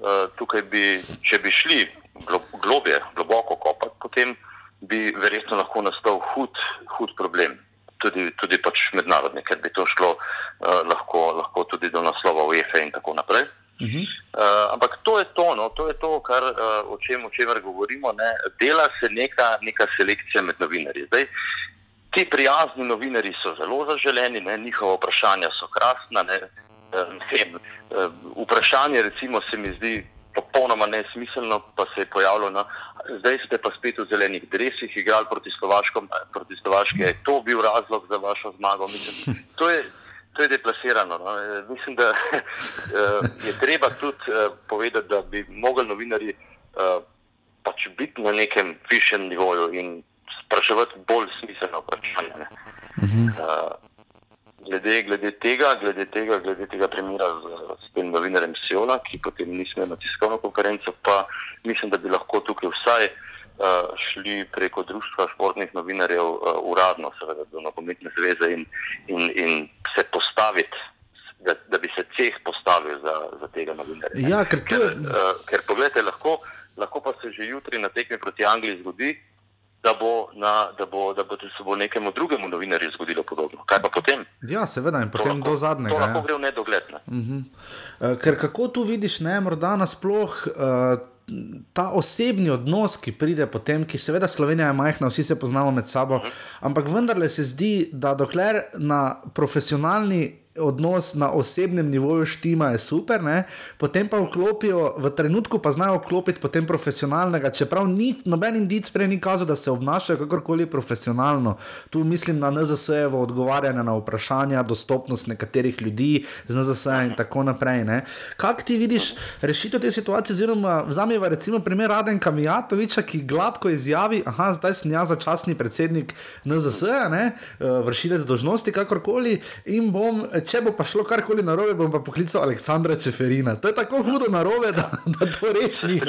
Uh, tukaj bi, če bi šli glo, globje, globoko kopati, potem bi verjetno lahko nastal hud, hud problem tudi, tudi pač mednarodni, ker bi to šlo uh, lahko, lahko tudi do naslova UEFA in tako naprej. Uh -huh. uh, ampak to je to, no, to je to, kar, uh, o, čem, o čemer govorimo. Ne. Dela se neka, neka selekcija med novinarji. Zdaj, ti prijazni novinari so zelo zaželeni, ne, njihova vprašanja so krasna. Ne, uh, uh, vprašanje, recimo, se mi zdi popolnoma nesmiselno, pa se je pojavilo. No, zdaj ste pa spet v zelenih dresih igrali proti Slovaški. Je to bil razlog za vašo zmago? Mislim, to, je, to je deplasirano. No. Mislim, da je treba tudi povedati, da bi mogli novinari pač biti na nekem višjem nivoju in spraševati bolj smiselno vprašanje. Glede, glede, tega, glede, tega, glede tega primera z, z tem novinarjem Siola, ki potem ni smel na tiskovno konferenco, pa mislim, da bi lahko tukaj vsaj uh, šli preko Društva športnih novinarjev uh, uradno, seveda do nogometne zveze in, in, in se postaviti, da, da bi se ceh postavil za, za tega novinarja.
Ja, ker,
ker, uh, ker pogledajte, lahko, lahko pa se že jutri na tekmi proti Angliji zgodi, da bo, na, da, bo, da bo se bo nekemu drugemu novinarju zgodilo podobno. Kaj pa potem?
Ja, seveda, in potem lahko, do zadnjega.
To lahko gre v nedogled. Ne?
Uh -huh. uh, ker kako tu vidiš, ne, morda nasploh. Uh, Ta osebni odnos, ki pride potem, ki seveda Slovenija je majhna, vsi se poznamo med sabo, ampak vendarle se zdi, da dokler na profesionalni odnos na osebnem nivoju štima, je super, ne? potem pa vklopijo, v trenutku pa znajo vklopiti potem profesionalnega, čeprav ni noben indic prej ni kazal, da se obnašajo kakorkoli profesionalno. Tu mislim na NZS-evo odgovarjanje na vprašanja, dostopnost nekaterih ljudi z NZS in tako naprej. Ne? Kak ti vidiš rešitev te situacije, oziroma vzameva recimo primer Radenka Mijatoviča, ki gladko izjavi, aha, zdaj sem jaz začasni predsednik NZS-a? Eh, vršilec dožnosti, kakorkoli, in bom, če bo pa šlo karkoli narobe, bom pa poklical Aleksandra Čeferina. To je tako hudo narobe, da, da to res ni.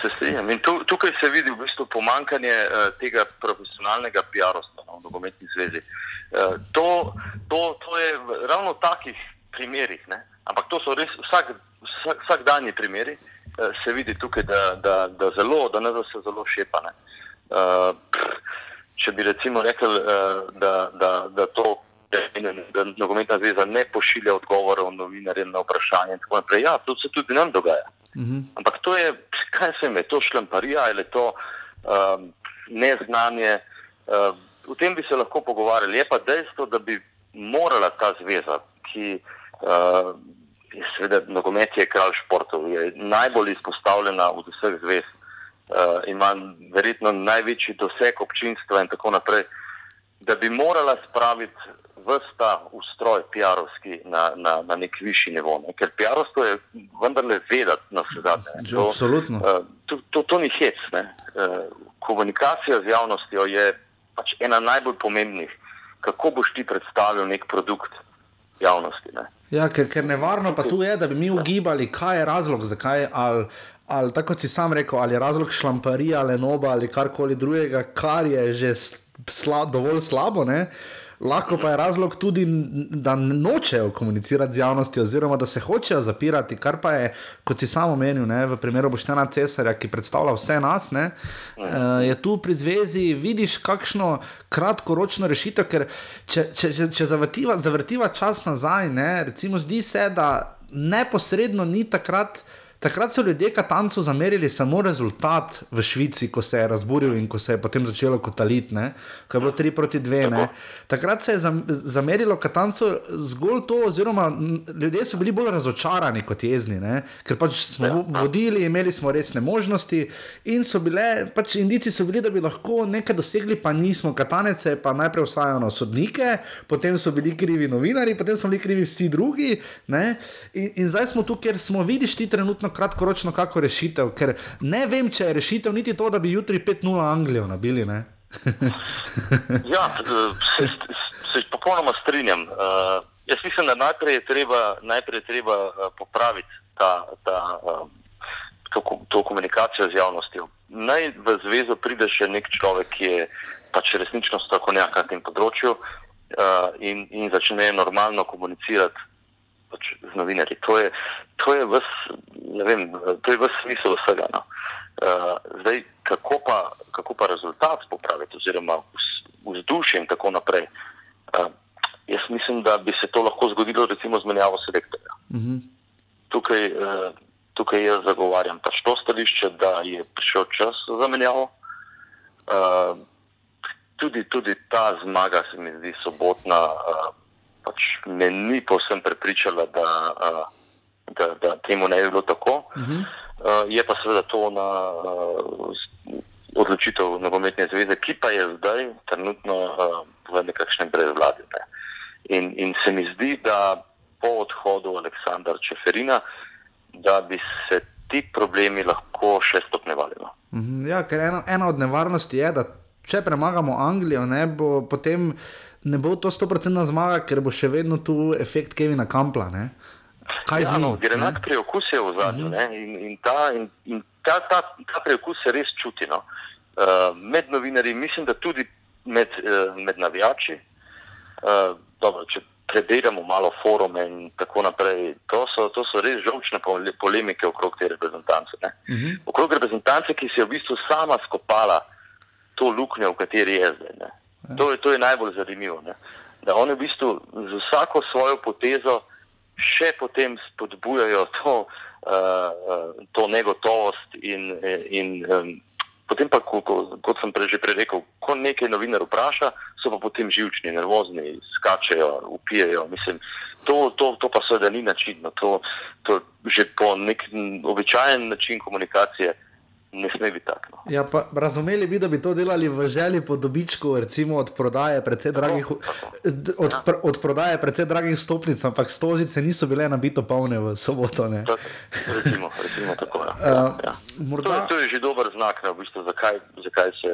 Se strinjam. In tu, tukaj se vidi v bistvu pomankanje uh, tega profesionalnega PR-ostva no, v nogometni zvezi. Uh, to, to, to je ravno v takih primerih, ne? ampak to so res vsak, vsak, vsakdanji primeri, uh, se vidi tukaj, da, da, da, zelo, da ne da se zelo šepane. Uh, če bi recimo rekel, uh, da, da, da to. Da nogometna zveza ne pošilja odgovorov novinarjem na vprašanje. Ja, to se tudi nam dogaja. Uh mhm. -huh. Ampak to je, kaj se mi, to šlamparija ali to um, neznanje. Um, o tem bi se lahko pogovarjali. Je pa dejstvo, da bi morala ta zveza, ki uh, je seveda nogomet, je kralj športov, je najbolj izpostavljena od vseh zvez, uh, ima verjetno največji doseg občinstva in tako naprej, da bi morala spraviti vrsta ustroj PR-ovski na, na, na nek višji nivo. Ne? Ker PR-ovstvo je vendarle vedeti na vse zadnje.
Absolutno.
To, to, to, to ni hec. Ne? Komunikacija z javnostjo je pač ena najbolj pomembnih. Kako boš ti predstavil nek produkt javnosti? Ne?
Ja, ker, ker nevarno pa tu je, da bi mi ugibali, kaj je razlog, zakaj. Ali, ali tako si sam rekel, ali je razlog šlamparija, ali noba, ali karkoli drugega, kar je že sla, dovolj slabo. Ne? Lahko pa je razlog tudi, da nočejo komunicirati z javnostjo, oziroma da se hočejo zapirati, kar pa je, kot si samo omenil, ne, v primeru Boštena Cesarja, ki predstavlja vse nas, ne, uh, je tu pri zvezi, vidiš, kakšno kratkoročno rešitev. Ker če, če, če, če zavrtiva, zavrtiva čas nazaj, ne, recimo, zdi se, da neposredno ni takrat. Takrat so ljudje Katancu zamerili samo rezultat v Švici, ko se je razburil in ko se je potem začelo kotaliti, ko je bilo 3 proti 2. Ne. Takrat se je zamerilo Katancu zgolj to, oziroma ljudje so bili bolj razočarani kot jezni, ne. ker pač smo vodili, imeli smo resne možnosti in so bile, pač indici so bili, da bi lahko nekaj dosegli, pa nismo. Katanec je pa najprej vsajal na sodnike, potem so bili krivi novinari, potem so bili krivi vsi drugi. In, in zdaj smo tu, ker smo vidiš ti trenutno kratkoročno kako rešitev, ker ne vem, če je rešitev niti to, da bi jutri 5-0 Anglijo nabili.
ja, se, se popolnoma strinjam. Uh, jaz mislim, da najprej je treba, najprej je treba uh, popraviti ta, ta, uh, to, to komunikacijo z javnostjo. Naj v zvezo pride še nek človek, ki je pač resnično strokovnjak na tem področju uh, in, in začne normalno komunicirati pač z novinarji. To je, to je vem, to je ves smisel vsega. No. Uh, zdaj, kako pa, kako pa rezultat popraviti, oziroma vzdušje in tako naprej. Uh, jaz mislim, da bi se to lahko zgodilo, recimo, z menjavo selektorja. Uh mhm. -huh. tukaj, uh, tukaj jaz zagovarjam pač to stališče, da je prišel čas za menjavo. Uh, tudi, tudi ta zmaga, se mi zdi, sobotna. Uh, pač me ni povsem prepričala, da, da, da temu ne bi bilo tako. Uh -huh. Je pa seveda to na odločitev nogometne zveze, ki pa je zdaj trenutno v nekakšnem brezvladju. Ne. In, in se mi zdi, da po odhodu Aleksandra Čeferina, da bi se ti problemi lahko še stopnevali. No.
Mhm, ja, ker ena, ena od nevarnosti je, da če premagamo Anglijo, ne bo potem ne bo to 100% zmaga, ker bo še vedno tu efekt Kevina Kampla. Ne?
Kaj ja, no, gre enak preokus je v zadnjem uh -huh. in, in, ta, in, in ta, ta, ta preokus se res čuti. No? Uh, med novinarji, mislim, da tudi med, uh, med navijači. Uh, dobro, če preberemo malo forume in tako naprej, to so, to so res žovčne polemike okrog te reprezentance. Uh -huh. Okrog reprezentance, ki se je v bistvu sama skopala to luknjo, v kateri je zdaj. To je, to je najbolj zanimivo. Ne? Da oni v bistvu z vsako svojo potezo še potem spodbujajo to, uh, to negotovost. In, in um, potem pa, ko, ko, kot sem prej že prej rekel, ko nekaj novinar vpraša, so pa potem živčni, nervozni, skačejo, upijajo. Mislim, to, to, to pa seveda ni način. No, to, to že po nek običajen način komunikacije ne sme biti tako. No.
Ja, pa razumeli bi, da bi to delali v želji po dobičku, recimo od prodaje precej dragih, d- od,
Ja.
pr, od prodaje precej dragih stopnic, ampak stožice niso bile nabito polne v soboto. Ne.
Tako, Recimo, recimo tako. Ja.
Uh,
Ja. To, je,
morda,
to je že dober znak, ne, v bistvu, zakaj, zakaj se,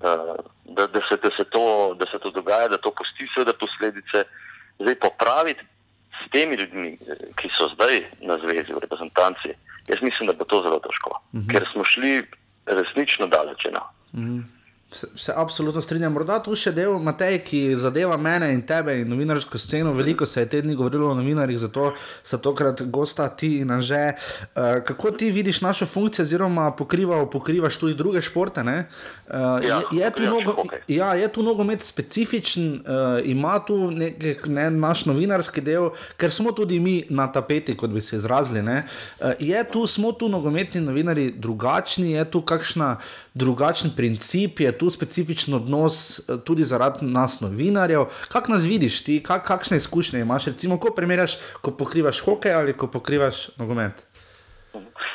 uh, da, da, se, da, se to, da se to dogaja, da to pusti seveda posledice. Zdaj popraviti s temi ljudmi, eh, ki so zdaj na zvezi, v reprezentanci, jaz mislim, da bo to zelo težko, uh -huh. ker smo šli resnično daleč. No.
Se, se absolutno strinjam. Morda tu še del, Matej, ki zadeva mene in tebe in novinarsko sceno. Veliko se je te dni govorilo o novinarjih, zato so tokrat gosta ti in anže. Uh, kako ti vidiš našo funkcijo, oziroma pokrival, pokrivaš tudi druge športe? Uh,
Ja,
je, je, tu
še
nogo,
hokej.
ja, je tu nogomet specifičen, uh, ima tu nek, ne, naš novinarski del, ker smo tudi mi na tapeti, kot bi se izrazili. ne. Uh, je tu, smo tu nogometni novinari drugačni, je tu kakšna drugačen princip, je tu specifičen odnos eh, tudi zaradi nas, novinarjev. Kako nas vidiš, ti, kak, kakšne izkušnje imaš, recimo, ko primerjaš, ko pokrivaš hokej ali ko pokrivaš nogomet?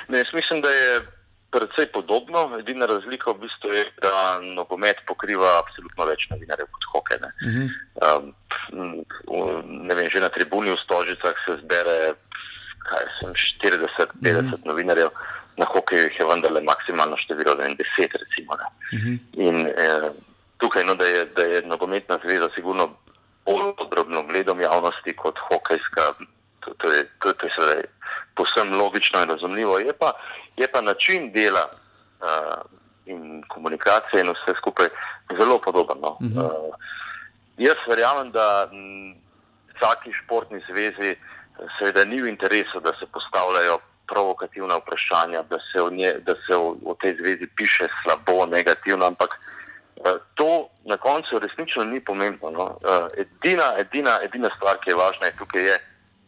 Ne, jaz mislim, da je precej podobno. Edina razlika v bistvu je, da nogomet pokriva absolutno več novinarjev kot hokej. Ne.
Uh -huh.
Um, ne vem, že na tribuni v Stožicah se zbere kaj sem, 40-50 mm. novinarjev, na hokeju jih je vendarle maksimalno število, ne vem, 10 recimo. Ne.
Mhm.
In eh, tukaj, no, da je, da je nogometna zveza sigurno bolj podrobno gledom javnosti kot hokejska. To, to, je, to, to je seveda povsem logično in razumljivo. Je pa, je pa način dela uh, in komunikacije in vse skupaj zelo podoben. No.
Mhm.
Uh, jaz verjamem, da m, vsaki športni zvezi eh, seveda ni v interesu, da se postavljajo provokativna vprašanja, da se o, nje, da se o, o tej zvezi piše slabo, negativno, ampak eh, to na koncu resnično ni pomembno. No. Eh, Edina, edina, edina stvar, ki je važna, je tukaj je,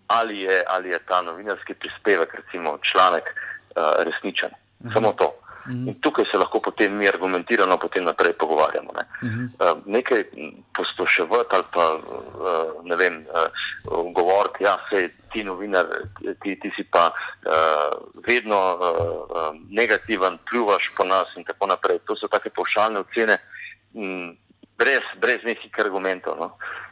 ali je, ali je ta novinarski prispevek, recimo članek, eh, resničen. Samo to. In tukaj se lahko potem mi argumentirano potem naprej pogovarjamo. Ne. Uh, nekaj posluševati ali pa uh, ne vem, uh, govoriti, da ja, ti novinar, ti, ti si pa uh, vedno uh, uh, negativen, pljuvaš po nas in tako naprej. To so take povšalne ocene, m, brez, brez nekih argumentov. No.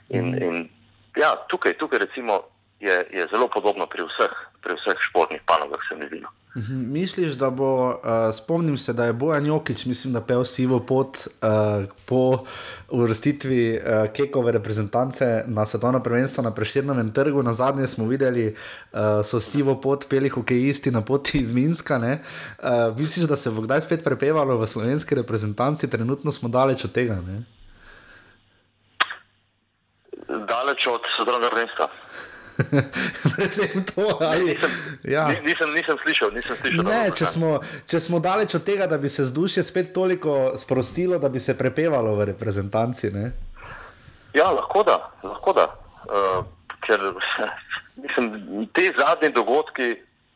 In, in ja, tukaj, tukaj recimo je, je zelo podobno pri vseh, pri vseh športnih panogah, se mi zdi.
Mhm, Misliš, da bo, uh, spomnim se, da je Bojan Jokič, mislim, da pel sivo pot uh, po uvrstitvi uh, Kekove reprezentance na svetovno prvenstvo na Preširnovem trgu. Na zadnje smo videli, uh, so sivo pot peli hokejisti na poti iz Minska. Uh, misliš, da se bo kdaj spet prepevalo v slovenski reprezentanci? Trenutno smo daleč od tega. Ne?
Daleč od svetovnega prvenstva.
Predvsem to, ali ja.
Ni- Nisem, nisem slišal, nisem slišal.
Ne, če smo, če smo daleč od tega, da bi se vzdušje spet toliko sprostilo, da bi se prepevalo v reprezentanci. Ne?
Ja, lahko da. Lahko da. Uh, ker mislim, te zadnje dogodki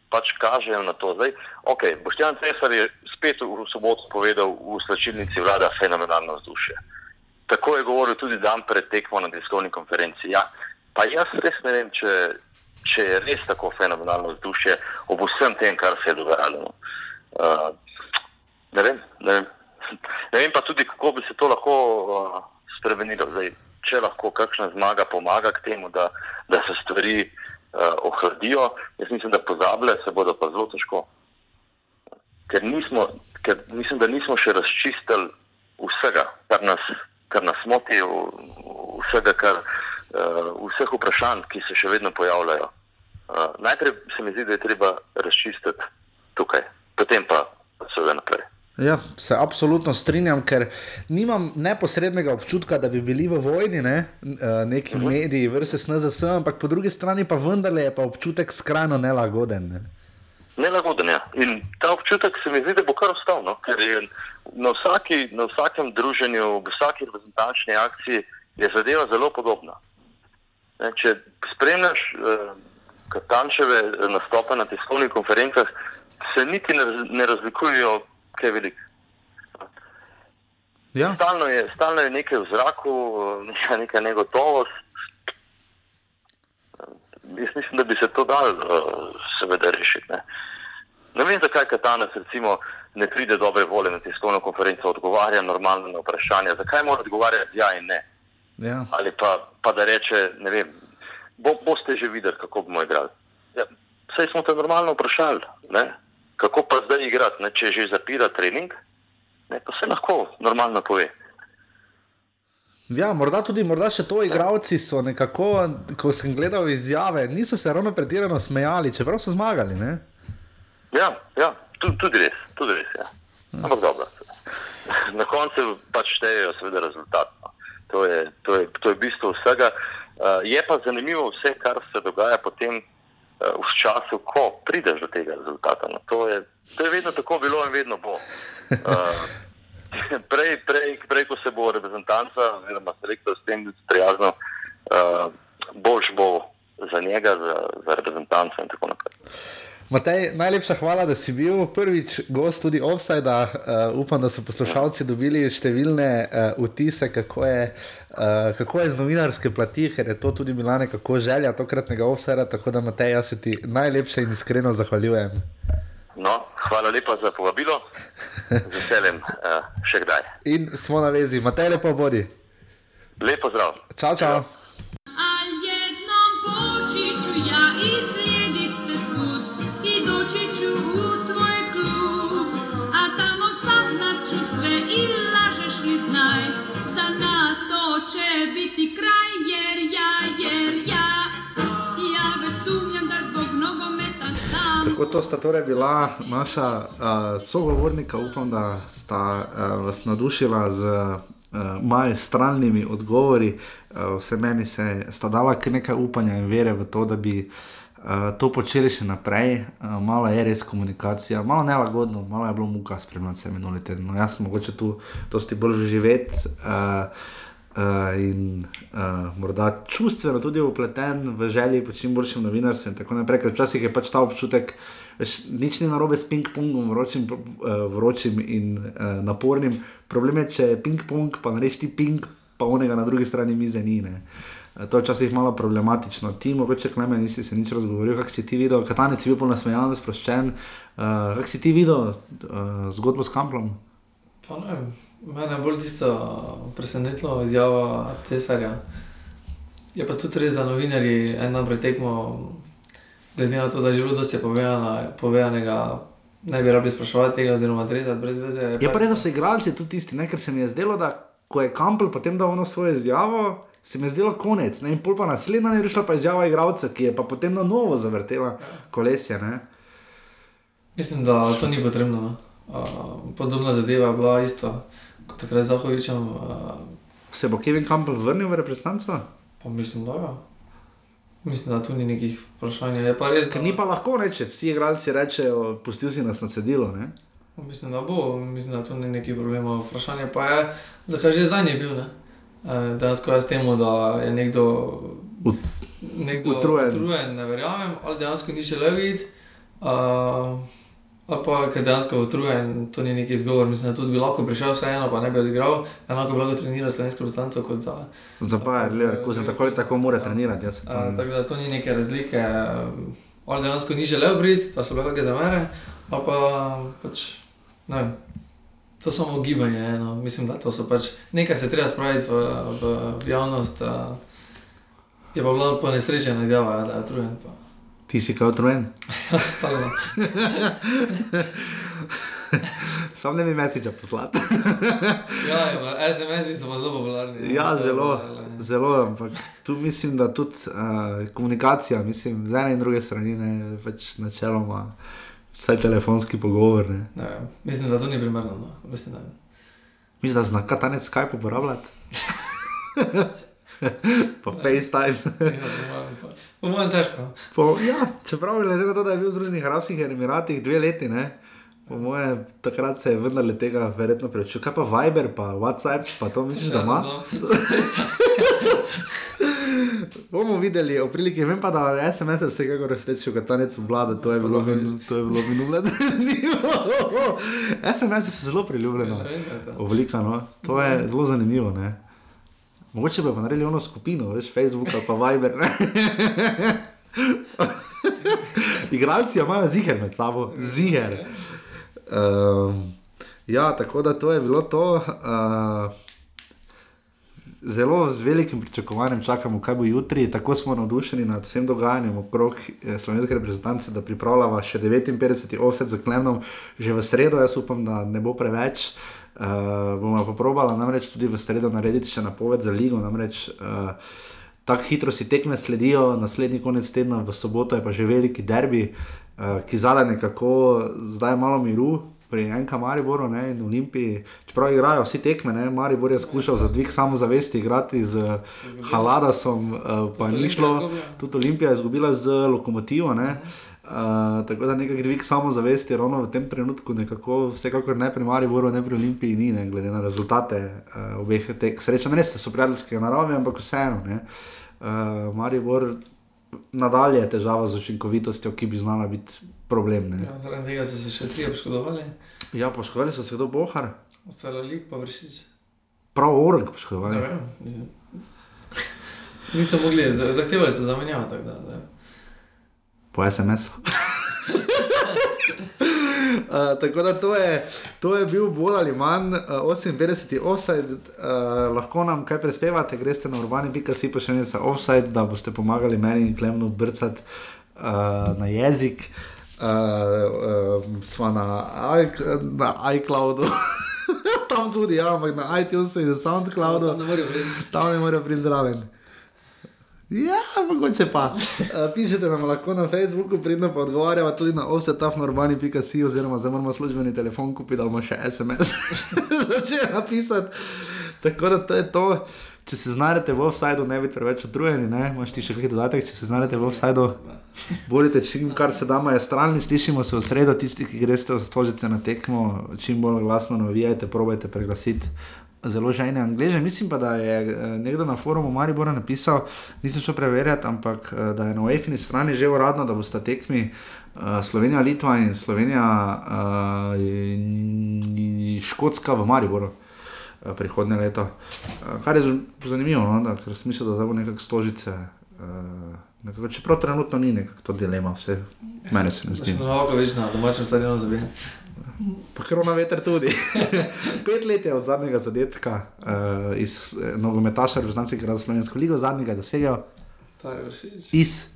pač kažejo na to. Zdaj, okay, Boštjan Cesar je spet v soboto povedal, v slačilnici vlada fenomenalno vzdušje. Tako je govoril tudi dan pred tekmo na tiskovni konferenci. Ja, pa jaz res ne vem, če, če je res tako fenomenalno vzdušje ob vsem tem, kar se je dogajalo. no. Uh, ne vem, ne vem. Ne vem pa tudi, kako bi se to lahko uh, spremenilo. Zdaj, če lahko kakšna zmaga pomaga k temu, da, da se stvari uh, ohladijo, jaz mislim, da pozabile se bodo pa zelo težko. Ker, nismo, ker mislim, da nismo še razčistili vsega, kar nas, kar nas moti, v- vsega, kar, vseh vprašanj, ki se še vedno pojavljajo. Uh, najprej se mi zdi, da je treba razčistiti tukaj, potem pa seveda naprej.
Ja, se absolutno strinjam, ker nimam neposrednega občutka, da bi bili v vojni, ne? Eh, neki mediji, vrste SNZS, ampak po drugi strani pa vendarle je pa občutek skrajno nelagoden. Ne?
Nelagoden je. In ta občutek se mi zdi, da bo kar ostal, no? ker je na, vsaki, na vsakem druženju, v vsaki reprezentančni akciji je zadeva zelo podobna. Ne, če spremljaš eh, Katančeve eh, nastope na tiskovnih konferencah, se niti ne, ne razlikujejo kaj veliko.
Ja.
Stalno, je, stalno je nekaj v zraku, neka, neka negotovost. Jaz mislim, da bi se to dal, uh, seveda, rešiti. Ne. ne vem, zakaj Katanec recimo ne pride dobre volje na tiskovno konferenco, odgovarja normalno na vprašanja. Zakaj mora odgovarjati ja in ne?
Ja.
Ali pa, pa da reče, ne vem, bo, boste že videli, kako bomo igrali. Ja, Saj smo te normalno vprašali, ne? kako pa zdaj igrati, ne? če že zapira trening, ne? pa se lahko normalno pove.
Ja, morda tudi morda še to, igravci so nekako, ko sem gledal izjave, niso se ravno pretirano smejali, čeprav so zmagali. Ne?
Ja, ja tudi, tudi res, tudi res. Ja. Ampak dobro. Na koncu pač štejejo seveda rezultat. To je, to, je, to je bistvo vsega. Uh, je pa zanimivo vse, kar se dogaja potem uh, v času, ko prideš do tega rezultata. No, to, je, to je vedno tako bilo in vedno bo. Uh, prej, prej, prej, ko se bo reprezentanca oziroma selektor s tem prijazno, uh, boljš bo za njega, za, za reprezentanco in tako naprej.
Matej, najlepša hvala, da si bil prvič gost tudi offside. Uh, upam, da so poslušalci dobili številne uh, vtise, kako je, uh, kako je z novinarske plati, ker je to tudi bila nekako želja tokratnega offside. Tako da, Matej, jaz se ti najlepše in iskreno zahvaljujem.
No, hvala lepa za povabilo, z veseljem uh, še kdaj.
In smo na vezi, Matej, lepo bodi.
Lepo zdrav.
Čau, čau.
Al
Tako to sta torej bila naša uh, sogovornika, upam, da sta uh, vas navdušila z uh, majstralnimi odgovori. Uh, vse meni se sta dala kar nekaj upanja in vere v to, da bi uh, to počeli še naprej. Uh, malo je res komunikacija, malo nelagodno, malo je bilo muka spremljati se minuli teden. No, jaz sem mogoče tu dosti bolj živeti. Uh, Uh, in uh, morda čustveno tudi upleten v želji po čim boljšem novinarstvu. in tako naprej, ker včasih je pač ta občutek, veš, nič ni narobe s ping-pongom, vročim, uh, vročim in uh, napornim. Problem je, če je ping-pong, pa narediš ti ping, pa onega na drugi strani mize ni. Ne. To je včasih malo problematično. Ti, mogoče, klemen, nisi se nič razgovoril, kako si ti videl, katanec je bil nasmejan, sproščen. Uh, kako si ti videl uh, zgodbo s Kamplom?
Pa ne vem, mene je bolj tisto presenetilo izjava cesarja. Je pa tudi res, da novinarji en dan pred tekmo, glede na to, da je že bilo dosti povedana, povedanega, ne bi rabili spraševati tega, oziroma rezati brez veze.
Je pa res, da so igralci tudi tisti, ne? ker se mi je zdelo, da ko je Kampel potem dal ono svojo izjavo, se mi je zdelo konec. Ne? In pol pa naslednja je prišla pa izjava igralca, ki je pa potem na novo zavrtela kolesje. Ne?
Mislim, da to ni potrebno. No. Uh, podobna zadeva je bila isto takrat z Zahovičem. Uh,
Se bo Kevin Campbell vrnil v reprezentanco?
pa mislim, da ja. Mislim, da tu ni nekih vprašanj. Je pa res,
Ker ni pa lahko, ne? če vsi igralci rečejo, pustil si nas na cedilo. Ne?
Mislim, da bo, mislim, da tu ni nekih problemov. Vprašanje pa je, zakaj že zdaj ni bil. Ne? Eh, Dejansko jaz temu, da je nekdo,
Ut-
nekdo
utrujen.
utrujen, ne verjamem, ali dejansko ni želel videti. Uh, ali pa ker dejansko je utrujen, to ni neki izgovor. Mislim, da tudi bi lahko prišel vseeno, pa ne bi odigral. Enako bi lahko treniral slovensko reprezentanco kot za.
Za Bayer, Leverkusen, tako ali tako mora trenirati. jaz se to
Uh,
ne-
tako da to ni neke razlike. Ali dejansko ni želel priti, da so bile kakšne zamere, ali pa pač ne vem. To je samo gibanje, eno. mislim, da to so pač nekaj se treba spraviti v, v, v javnost. Je pa bila ponesrečena izjava, ja, da je utrujen. Pa.
Ti si kot utrujen.
Stalno.
Sam ne bi mesiča poslati.
Ja, SMS-i so pa zelo popularni.
Ja, zelo, zelo, ampak tu mislim, da tudi uh, komunikacija, mislim, z ene in druge strani, ne, pač načeloma, vsaj telefonski pogovor. Ne.
Ne vem, mislim, da to ni primerno. No. Mislim, da
Misliš, da zna katanec Skype uporabljati? pa FaceTime.
ja, po mojem mojem težko.
Po, ja, čeprav glede na to, da je bil v Združenih arabskih emiratih dve leti, ne, Po moje, takrat se je vendarle tega verjetno preučil. Kaj pa Viber, pa WhatsApp, pa to misliš, da ima? Bomo videli, v priliki, vem pa, da je SMS vsekakor raztečil, kot tanec vlada, to je bilo, min, to je bilo minule. SMS so zelo priljubljeno, oblika, no. to je zelo zanimivo. Ne? Mogoče bi naredili ono skupino, veš, Facebook ali pa Viber. Igralci imajo ziger med sabo, ziger. Um, ja, tako da to je bilo to. Uh, zelo z velikim pričakovanjem čakamo, kaj bo jutri. Tako smo navdušeni nad vsem dogajanjem okrog eh, slovenske reprezentance, da pripravljamo še 59 offset za Klemnom, že v sredo. Jaz upam, da ne bo preveč. Uh, bomo pa probali namreč tudi v sredo narediti še napoved za ligo. Namreč, uh, Tako hitro si tekme sledijo, naslednji konec tedna, v soboto je pa že veliki derbi, uh, ki zadaj nekako, zdaj je malo miru, pri enem Mariboru ne, in Olimpiji, čeprav igrajo vsi tekme, ne, Maribor je skušal za dvig samozavesti igrati z Haladasom, uh, pa ni šlo, tudi Olimpija je izgubila z lokomotivo. Ne, Uh, tako da nekaj dvig samozavesti, ravno v tem trenutku, nekako, vsekakor ne pri Mariboru, ne pri Olimpiji, ni, ne, glede na rezultate uh, obeh teh srečanj. Res so prijateljske narave, ampak vseeno. Uh, Maribor nadalje je težava z učinkovitostjo, ki bi znala biti problem.
Ja, zaradi tega so se še tri poškodovali.
Ja, poškodovali so se kdo bohar.
Ostalo lik pa vršič.
Prav orang poškodovali.
Niso mogli, zahtevali so zamenjavo. Da, da.
Po SMS-u. Uh, tako da to je, to je bil bolj ali manj uh, 58. offside, uh, lahko nam kaj prispevate, greste na urbani.si pa še nekaj offside, da boste pomagali meni in klemnu brcati uh, na jezik. Uh, uh, smo na, na iCloudu. tam tudi, ja, ampak na iTunesu in na SoundCloudu. Tam ne morejo priti zraven. Ja, mogoče pa. Uh, pišete nam lahko na Facebooku, pridno pa odgovarjava tudi na offsetafnormani.si oziroma zdaj moramo službeni telefon kupiti, da bomo še SMS začeli napisati. Tako da to je to če se znajdete v offsajdu, ne biti preveč utrujeni, ne, imaš ti še kakšen dodatek, če se znajdete v offsajdu, borite čim kar se da, je strani, slišimo se v sredo, tisti, ki greste v stožice na tekmo, čim bolj glasno navijajte, probajte preglasiti. Zelo žajne angliže. Mislim pa, da je eh, nekdo na forumu Maribora napisal, nisem šel preverjati, ampak eh, da je na UEFI strani že uradno, da bosta tekmi uh, Slovenija, Litva in Slovenija, uh, in Škotska v Mariboru. Eh, prihodnje leto. Eh, kar je zanimivo, no? da, ker sem mislil, da bo nekako stožice. Uh, nekako, čeprav trenutno ni nekako to dilema, vse meni se ne zdi.
Kako veš, na domačem stadionu za vihanje.
Pa krona veter tudi. Pet let je od zadnjega zadetka uh, iz nogometaša, reprezentanci, ki je za slovensko ligo, zadnjega je dosegel. Iz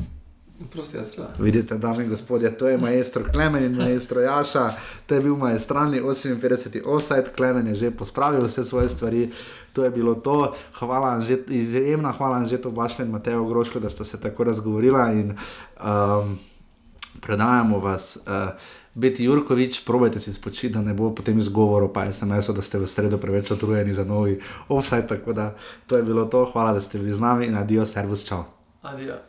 Prosti,
Vidite, dame in gospodje, to je maestro Klemen in maestro Jaša, to je bil maestralni 58. offset, Klemen je že pospravil vse svoje stvari, to je bilo to. Hvala, že, izjemna hvala že to vašem in Mateju Grošlu, da ste se tako razgovorila in um, predajamo vas. Uh, Beti Jurkovič, probajte si spočiti, da ne bo potem izgovor, pa SMS-o, da ste v sredo preveč otrujeni za novi offset. Tako da to je bilo to, hvala, da ste bili z nami in adijo, servus, čau.
Adijo.